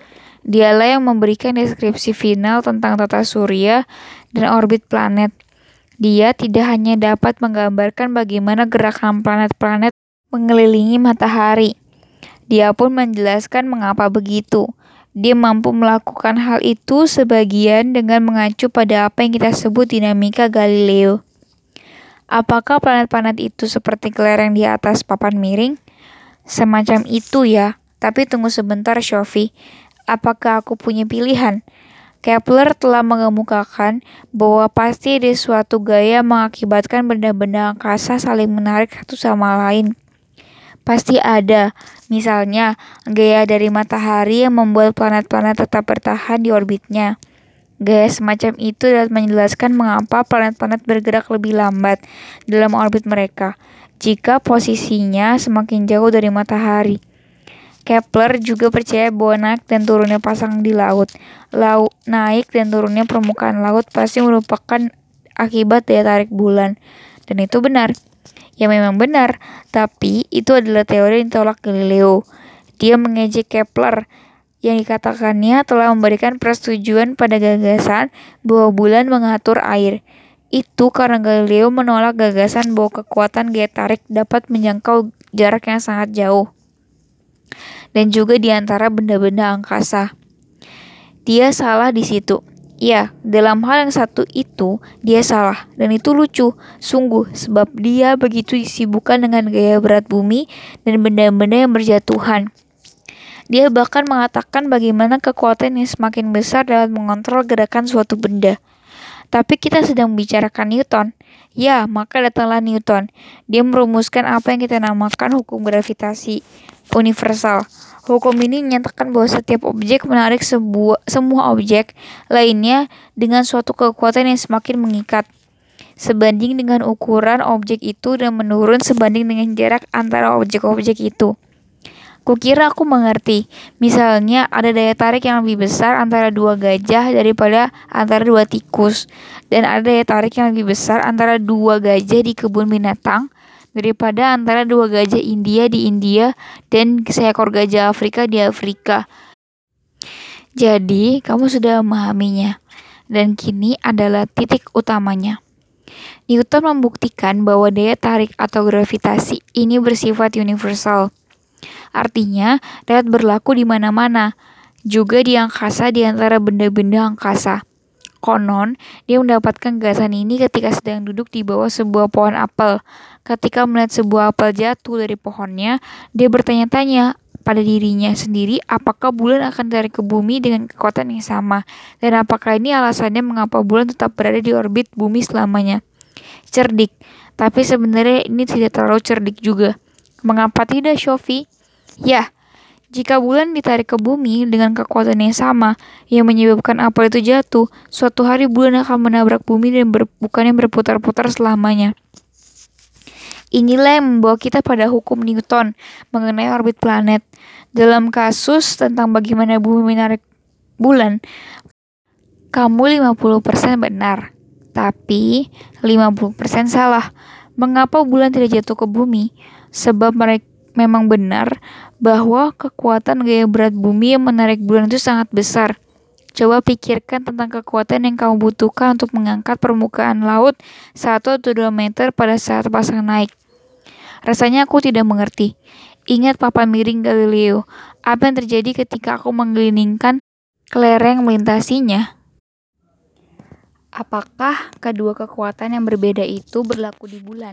Dialah yang memberikan deskripsi final tentang tata surya dan orbit planet. Dia tidak hanya dapat menggambarkan bagaimana gerakan planet-planet mengelilingi matahari. Dia pun menjelaskan mengapa begitu. Dia mampu melakukan hal itu sebagian dengan mengacu pada apa yang kita sebut dinamika Galileo. Apakah planet-planet itu seperti kelereng di atas papan miring? Semacam itu ya. Tapi tunggu sebentar, Shofi. Apakah aku punya pilihan? Kepler telah mengemukakan bahwa pasti ada suatu gaya mengakibatkan benda-benda angkasa saling menarik satu sama lain. Pasti ada, misalnya gaya dari matahari yang membuat planet-planet tetap bertahan di orbitnya. Gaya semacam itu dapat menjelaskan mengapa planet-planet bergerak lebih lambat dalam orbit mereka jika posisinya semakin jauh dari matahari. Kepler juga percaya bahwa naik dan turunnya pasang di laut, laut naik dan turunnya permukaan laut pasti merupakan akibat daya tarik bulan. Dan itu benar. Ya memang benar, tapi itu adalah teori yang ditolak Galileo. Dia mengejek Kepler yang dikatakannya telah memberikan persetujuan pada gagasan bahwa bulan mengatur air. Itu karena Galileo menolak gagasan bahwa kekuatan gaya tarik dapat menjangkau jarak yang sangat jauh. Dan juga di antara benda-benda angkasa. Dia salah di situ. Ya, dalam hal yang satu itu, dia salah. Dan itu lucu, sungguh, sebab dia begitu disibukkan dengan gaya berat bumi dan benda-benda yang berjatuhan. Dia bahkan mengatakan bagaimana kekuatan yang semakin besar dapat mengontrol gerakan suatu benda. Tapi kita sedang membicarakan Newton. Ya, maka datanglah Newton. Dia merumuskan apa yang kita namakan hukum gravitasi universal. Hukum ini menyatakan bahwa setiap objek menarik sebuah, semua objek lainnya dengan suatu kekuatan yang semakin mengikat, sebanding dengan ukuran objek itu dan menurun sebanding dengan jarak antara objek-objek itu. Kukira aku mengerti. Misalnya ada daya tarik yang lebih besar antara dua gajah daripada antara dua tikus. Dan ada daya tarik yang lebih besar antara dua gajah di kebun binatang daripada antara dua gajah India di India dan seekor gajah Afrika di Afrika. Jadi, kamu sudah memahaminya. Dan kini adalah titik utamanya. Newton membuktikan bahwa daya tarik atau gravitasi ini bersifat universal. Artinya, dapat berlaku di mana-mana, juga di angkasa di antara benda-benda angkasa. Konon, dia mendapatkan gagasan ini ketika sedang duduk di bawah sebuah pohon apel. Ketika melihat sebuah apel jatuh dari pohonnya, dia bertanya-tanya pada dirinya sendiri apakah bulan akan tarik ke bumi dengan kekuatan yang sama, dan apakah ini alasannya mengapa bulan tetap berada di orbit bumi selamanya. Cerdik, tapi sebenarnya ini tidak terlalu cerdik juga. Mengapa tidak, Shofi? Ya, jika bulan ditarik ke bumi dengan kekuatan yang sama yang menyebabkan apel itu jatuh, suatu hari bulan akan menabrak bumi dan ber, bukannya berputar-putar selamanya. Inilah yang membawa kita pada hukum Newton mengenai orbit planet. Dalam kasus tentang bagaimana bumi menarik bulan, kamu 50% benar, tapi 50% salah. Mengapa bulan tidak jatuh ke bumi? Sebab mereka memang benar bahwa kekuatan gaya berat bumi yang menarik bulan itu sangat besar. Coba pikirkan tentang kekuatan yang kamu butuhkan untuk mengangkat permukaan laut 1 atau 2 meter pada saat pasang naik. Rasanya aku tidak mengerti. Ingat papa miring Galileo. Apa yang terjadi ketika aku menggelindingkan kelereng melintasinya? Apakah kedua kekuatan yang berbeda itu berlaku di bulan?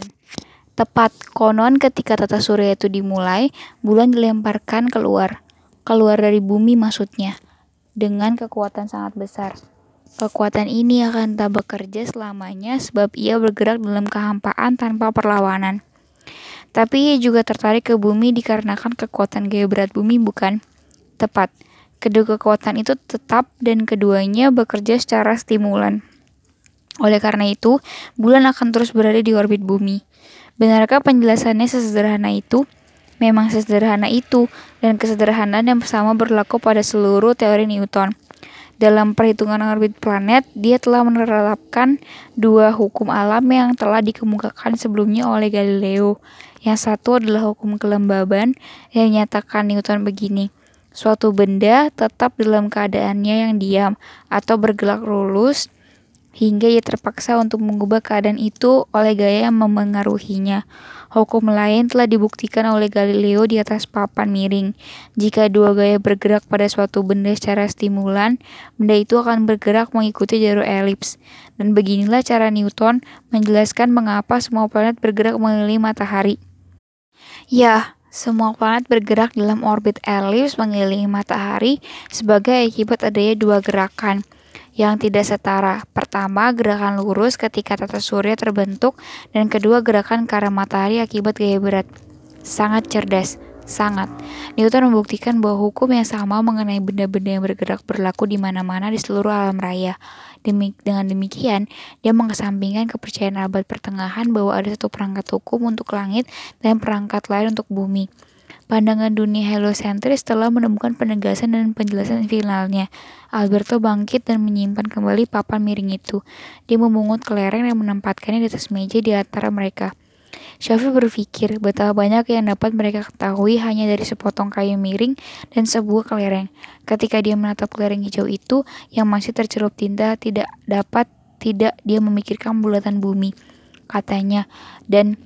Tepat, konon ketika tata surya itu dimulai, bulan dilemparkan keluar. Keluar dari bumi maksudnya. Dengan kekuatan sangat besar. Kekuatan ini akan tak bekerja selamanya sebab ia bergerak dalam kehampaan tanpa perlawanan. Tapi ia juga tertarik ke bumi dikarenakan kekuatan gaya berat bumi bukan? Tepat. Kedua kekuatan itu tetap dan keduanya bekerja secara stimulan. Oleh karena itu, bulan akan terus berada di orbit bumi. Benarkah penjelasannya sesederhana itu? Memang sesederhana itu, dan kesederhanaan yang sama berlaku pada seluruh teori Newton. Dalam perhitungan orbit planet, dia telah menerapkan dua hukum alam yang telah dikemukakan sebelumnya oleh Galileo. Yang satu adalah hukum kelembaban yang nyatakan Newton begini. Suatu benda tetap dalam keadaannya yang diam atau bergerak lurus hingga ia terpaksa untuk mengubah keadaan itu oleh gaya yang memengaruhinya. Hukum lain telah dibuktikan oleh Galileo di atas papan miring. Jika dua gaya bergerak pada suatu benda secara stimulan, benda itu akan bergerak mengikuti jalur elips. Dan beginilah cara Newton menjelaskan mengapa semua planet bergerak mengelilingi matahari. Ya, semua planet bergerak dalam orbit elips mengelilingi matahari sebagai akibat adanya dua gerakan yang tidak setara. Pertama, gerakan lurus ketika tata surya terbentuk, dan kedua, gerakan arah matahari akibat gaya berat. Sangat cerdas, sangat. Newton membuktikan bahwa hukum yang sama mengenai benda-benda yang bergerak berlaku di mana-mana di seluruh alam raya. Demi, dengan demikian, dia mengesampingkan kepercayaan abad pertengahan bahwa ada satu perangkat hukum untuk langit dan perangkat lain untuk bumi. Pandangan dunia heliosentris telah menemukan penegasan dan penjelasan finalnya. Alberto bangkit dan menyimpan kembali papan miring itu. Dia memungut kelereng dan menempatkannya di atas meja di antara mereka. Shafi berpikir betapa banyak yang dapat mereka ketahui hanya dari sepotong kayu miring dan sebuah kelereng. Ketika dia menatap kelereng hijau itu yang masih tercelup tinta tidak dapat tidak dia memikirkan bulatan bumi katanya dan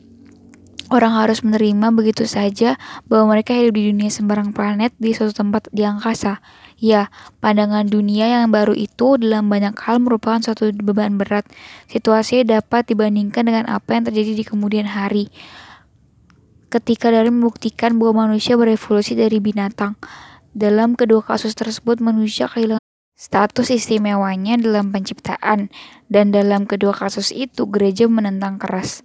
Orang harus menerima begitu saja bahwa mereka hidup di dunia sembarang planet di suatu tempat di angkasa. Ya, pandangan dunia yang baru itu dalam banyak hal merupakan suatu beban berat. Situasi dapat dibandingkan dengan apa yang terjadi di kemudian hari. Ketika dari membuktikan bahwa manusia berevolusi dari binatang. Dalam kedua kasus tersebut, manusia kehilangan status istimewanya dalam penciptaan, dan dalam kedua kasus itu gereja menentang keras.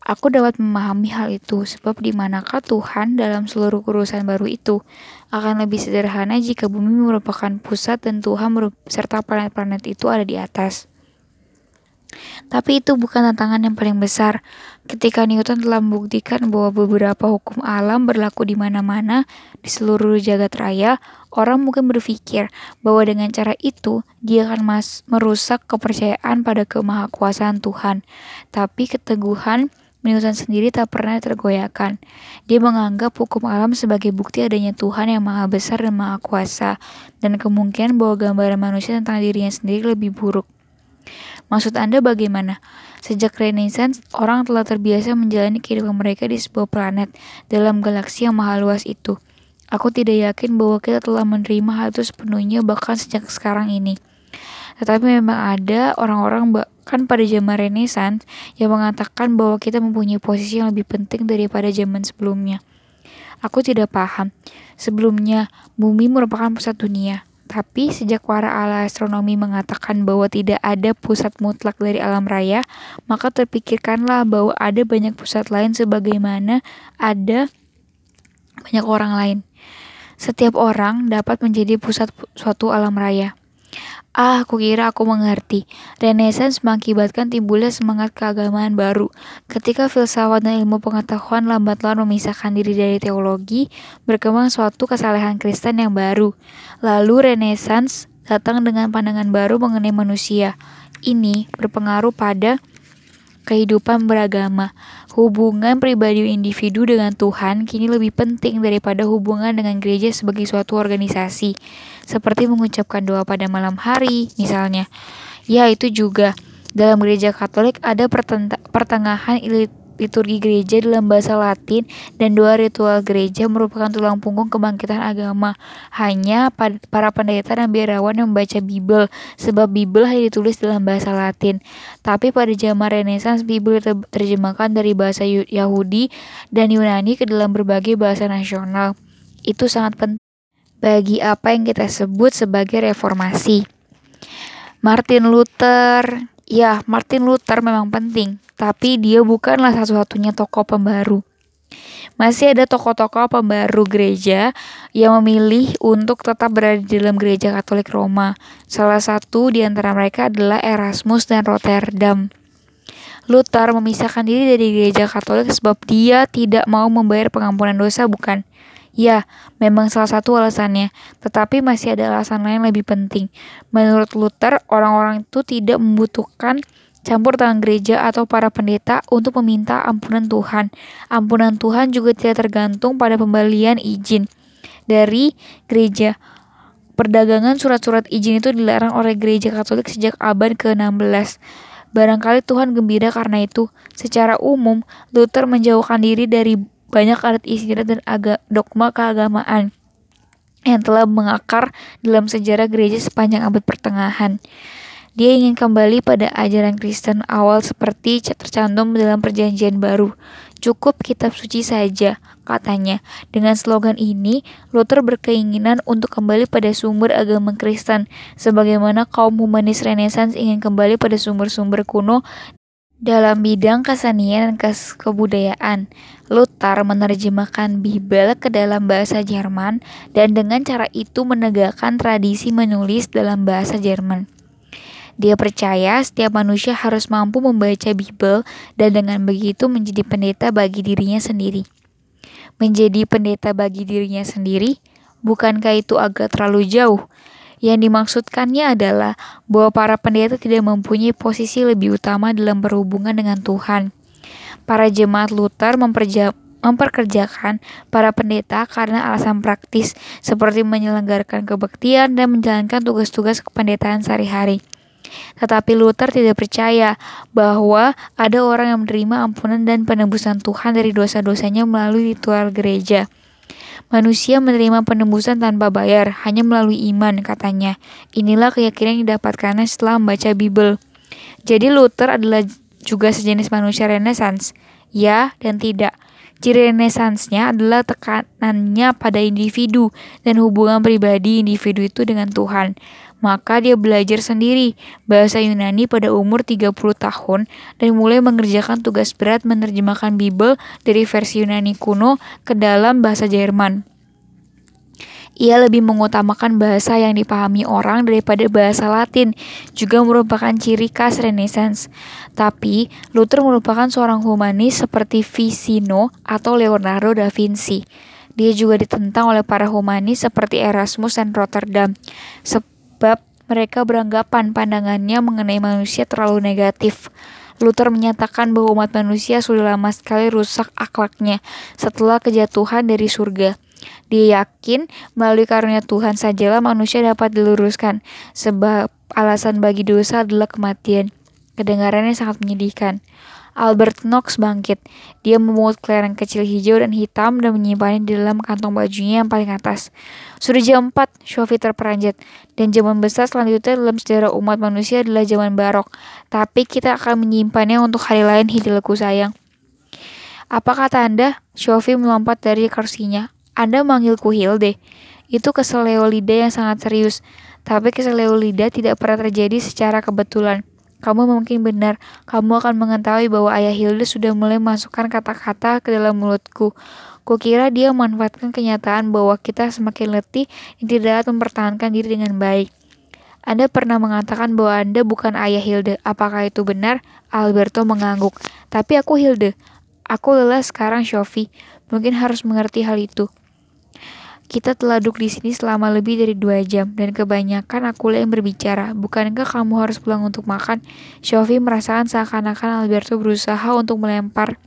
Aku dapat memahami hal itu, sebab di manakah Tuhan dalam seluruh urusan baru itu akan lebih sederhana jika bumi merupakan pusat dan Tuhan serta planet-planet itu ada di atas. Tapi itu bukan tantangan yang paling besar. Ketika Newton telah membuktikan bahwa beberapa hukum alam berlaku di mana-mana di seluruh jagat raya, orang mungkin berpikir bahwa dengan cara itu dia akan merusak kepercayaan pada kemahakuasaan Tuhan. Tapi keteguhan Newton sendiri tak pernah tergoyahkan. Dia menganggap hukum alam sebagai bukti adanya Tuhan yang maha besar dan maha kuasa, dan kemungkinan bahwa gambaran manusia tentang dirinya sendiri lebih buruk. Maksud Anda bagaimana? Sejak Renaissance, orang telah terbiasa menjalani kehidupan mereka di sebuah planet dalam galaksi yang maha luas itu. Aku tidak yakin bahwa kita telah menerima hal itu sepenuhnya bahkan sejak sekarang ini. Tetapi memang ada orang-orang bahkan pada zaman Renaissance yang mengatakan bahwa kita mempunyai posisi yang lebih penting daripada zaman sebelumnya. Aku tidak paham. Sebelumnya, bumi merupakan pusat dunia. Tapi sejak para ahli astronomi mengatakan bahwa tidak ada pusat mutlak dari alam raya, maka terpikirkanlah bahwa ada banyak pusat lain sebagaimana ada banyak orang lain. Setiap orang dapat menjadi pusat suatu alam raya. Ah, aku kira aku mengerti. Renaissance mengakibatkan timbulnya semangat keagamaan baru. Ketika filsafat dan ilmu pengetahuan lambat laun memisahkan diri dari teologi, berkembang suatu kesalahan Kristen yang baru. Lalu Renaissance datang dengan pandangan baru mengenai manusia. Ini berpengaruh pada kehidupan beragama. Hubungan pribadi individu dengan Tuhan kini lebih penting daripada hubungan dengan gereja sebagai suatu organisasi seperti mengucapkan doa pada malam hari, misalnya. Ya, itu juga. Dalam gereja Katolik ada pertengahan liturgi gereja dalam bahasa Latin dan dua ritual gereja merupakan tulang punggung kebangkitan agama. Hanya para pendeta dan biarawan yang membaca Bible, sebab Bible hanya ditulis dalam bahasa Latin. Tapi pada zaman Renaissance, Bible terjemahkan dari bahasa Yahudi dan Yunani ke dalam berbagai bahasa nasional. Itu sangat penting bagi apa yang kita sebut sebagai reformasi. Martin Luther, ya Martin Luther memang penting, tapi dia bukanlah satu-satunya tokoh pembaru. Masih ada tokoh-tokoh pembaru gereja yang memilih untuk tetap berada di dalam gereja Katolik Roma. Salah satu di antara mereka adalah Erasmus dan Rotterdam. Luther memisahkan diri dari gereja Katolik sebab dia tidak mau membayar pengampunan dosa, bukan? Ya, memang salah satu alasannya, tetapi masih ada alasan lain lebih penting. Menurut Luther, orang-orang itu tidak membutuhkan campur tangan gereja atau para pendeta untuk meminta ampunan Tuhan. Ampunan Tuhan juga tidak tergantung pada pembelian izin dari gereja. Perdagangan surat-surat izin itu dilarang oleh gereja Katolik sejak abad ke-16. Barangkali Tuhan gembira karena itu. Secara umum, Luther menjauhkan diri dari banyak adat istiadat dan aga, dogma keagamaan yang telah mengakar dalam sejarah gereja sepanjang abad pertengahan. Dia ingin kembali pada ajaran Kristen awal seperti tercantum dalam perjanjian baru. Cukup kitab suci saja, katanya. Dengan slogan ini, Luther berkeinginan untuk kembali pada sumber agama Kristen, sebagaimana kaum humanis Renaissance ingin kembali pada sumber-sumber kuno dalam bidang kesenian dan kebudayaan, Luther menerjemahkan Bible ke dalam bahasa Jerman dan dengan cara itu menegakkan tradisi menulis dalam bahasa Jerman. Dia percaya setiap manusia harus mampu membaca Bible dan dengan begitu menjadi pendeta bagi dirinya sendiri. Menjadi pendeta bagi dirinya sendiri, bukankah itu agak terlalu jauh? Yang dimaksudkannya adalah bahwa para pendeta tidak mempunyai posisi lebih utama dalam berhubungan dengan Tuhan. Para jemaat Luther memperkerjakan para pendeta karena alasan praktis seperti menyelenggarakan kebaktian dan menjalankan tugas-tugas kependetaan sehari-hari. Tetapi Luther tidak percaya bahwa ada orang yang menerima ampunan dan penebusan Tuhan dari dosa-dosanya melalui ritual gereja. Manusia menerima penembusan tanpa bayar, hanya melalui iman, katanya. Inilah keyakinan yang didapatkannya setelah membaca Bible. Jadi Luther adalah juga sejenis manusia renaissance. Ya dan tidak. Ciri renaissance-nya adalah tekanannya pada individu dan hubungan pribadi individu itu dengan Tuhan. Maka dia belajar sendiri bahasa Yunani pada umur 30 tahun dan mulai mengerjakan tugas berat menerjemahkan Bible dari versi Yunani kuno ke dalam bahasa Jerman. Ia lebih mengutamakan bahasa yang dipahami orang daripada bahasa Latin, juga merupakan ciri khas Renaissance. Tapi, Luther merupakan seorang humanis seperti Vicino atau Leonardo da Vinci. Dia juga ditentang oleh para humanis seperti Erasmus dan Rotterdam, sebab mereka beranggapan pandangannya mengenai manusia terlalu negatif. Luther menyatakan bahwa umat manusia sudah lama sekali rusak akhlaknya setelah kejatuhan dari surga. Dia yakin melalui karunia Tuhan sajalah manusia dapat diluruskan, sebab alasan bagi dosa adalah kematian. Kedengarannya sangat menyedihkan. Albert Knox bangkit. Dia memungut kelereng kecil hijau dan hitam dan menyimpannya di dalam kantong bajunya yang paling atas. Sudah jam 4, Sophie terperanjat. Dan zaman besar selanjutnya dalam sejarah umat manusia adalah zaman barok. Tapi kita akan menyimpannya untuk hari lain hidupku sayang. Apa kata Anda? Sophie melompat dari kursinya. Anda manggilku Hilde. Itu kesel Leolida yang sangat serius. Tapi kesel Leolida tidak pernah terjadi secara kebetulan. Kamu mungkin benar, kamu akan mengetahui bahwa ayah Hilde sudah mulai masukkan kata-kata ke dalam mulutku. Kukira dia memanfaatkan kenyataan bahwa kita semakin letih dan tidak dapat mempertahankan diri dengan baik. Anda pernah mengatakan bahwa Anda bukan ayah Hilde. Apakah itu benar? Alberto mengangguk. Tapi aku Hilde. Aku lelah sekarang, Sophie. Mungkin harus mengerti hal itu. Kita telah duduk di sini selama lebih dari dua jam, dan kebanyakan akulah yang berbicara. Bukankah kamu harus pulang untuk makan? Sophie merasakan seakan-akan Alberto berusaha untuk melempar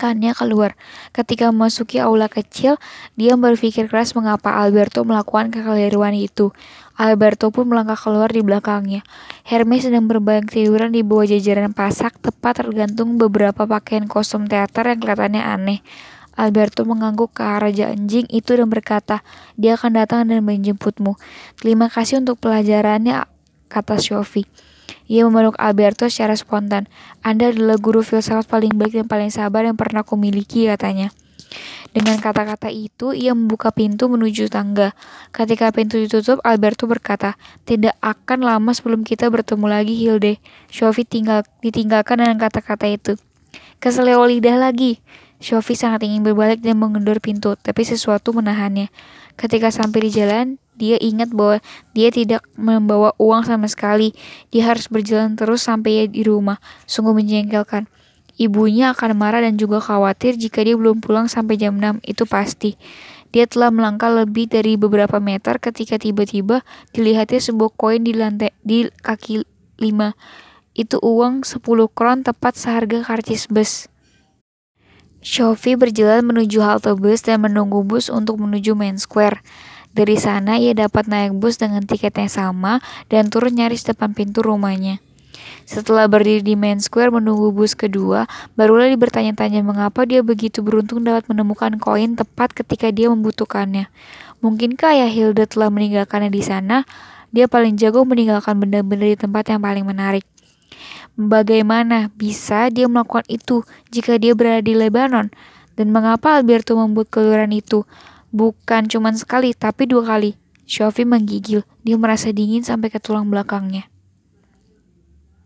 kannya keluar. Ketika memasuki aula kecil, dia berpikir keras mengapa Alberto melakukan kekeliruan itu. Alberto pun melangkah keluar di belakangnya. Hermes sedang berbayang tiduran di bawah jajaran pasak, tepat tergantung beberapa pakaian kostum teater yang kelihatannya aneh. Alberto mengangguk ke arah anjing itu dan berkata, dia akan datang dan menjemputmu. Terima kasih untuk pelajarannya, kata Sophie. Ia memeluk Alberto secara spontan. Anda adalah guru filsafat paling baik dan paling sabar yang pernah kumiliki, katanya. Dengan kata-kata itu, ia membuka pintu menuju tangga. Ketika pintu ditutup, Alberto berkata, Tidak akan lama sebelum kita bertemu lagi, Hilde. Sophie tinggal, ditinggalkan dengan kata-kata itu. Keseleo lidah lagi. Sophie sangat ingin berbalik dan mengendur pintu, tapi sesuatu menahannya. Ketika sampai di jalan, dia ingat bahwa dia tidak membawa uang sama sekali. Dia harus berjalan terus sampai di rumah. Sungguh menjengkelkan. Ibunya akan marah dan juga khawatir jika dia belum pulang sampai jam 6, itu pasti. Dia telah melangkah lebih dari beberapa meter ketika tiba-tiba dilihatnya sebuah koin di lantai di kaki lima. Itu uang 10 kron tepat seharga karcis bus. Shofi berjalan menuju halte bus dan menunggu bus untuk menuju Main Square. Dari sana ia dapat naik bus dengan tiket yang sama dan turun nyaris depan pintu rumahnya. Setelah berdiri di Main Square menunggu bus kedua, barulah dia bertanya-tanya mengapa dia begitu beruntung dapat menemukan koin tepat ketika dia membutuhkannya. Mungkinkah ayah Hilda telah meninggalkannya di sana? Dia paling jago meninggalkan benda-benda di tempat yang paling menarik. Bagaimana bisa dia melakukan itu jika dia berada di Lebanon? Dan mengapa Alberto membuat keluaran itu? Bukan cuma sekali, tapi dua kali. Shofi menggigil. Dia merasa dingin sampai ke tulang belakangnya.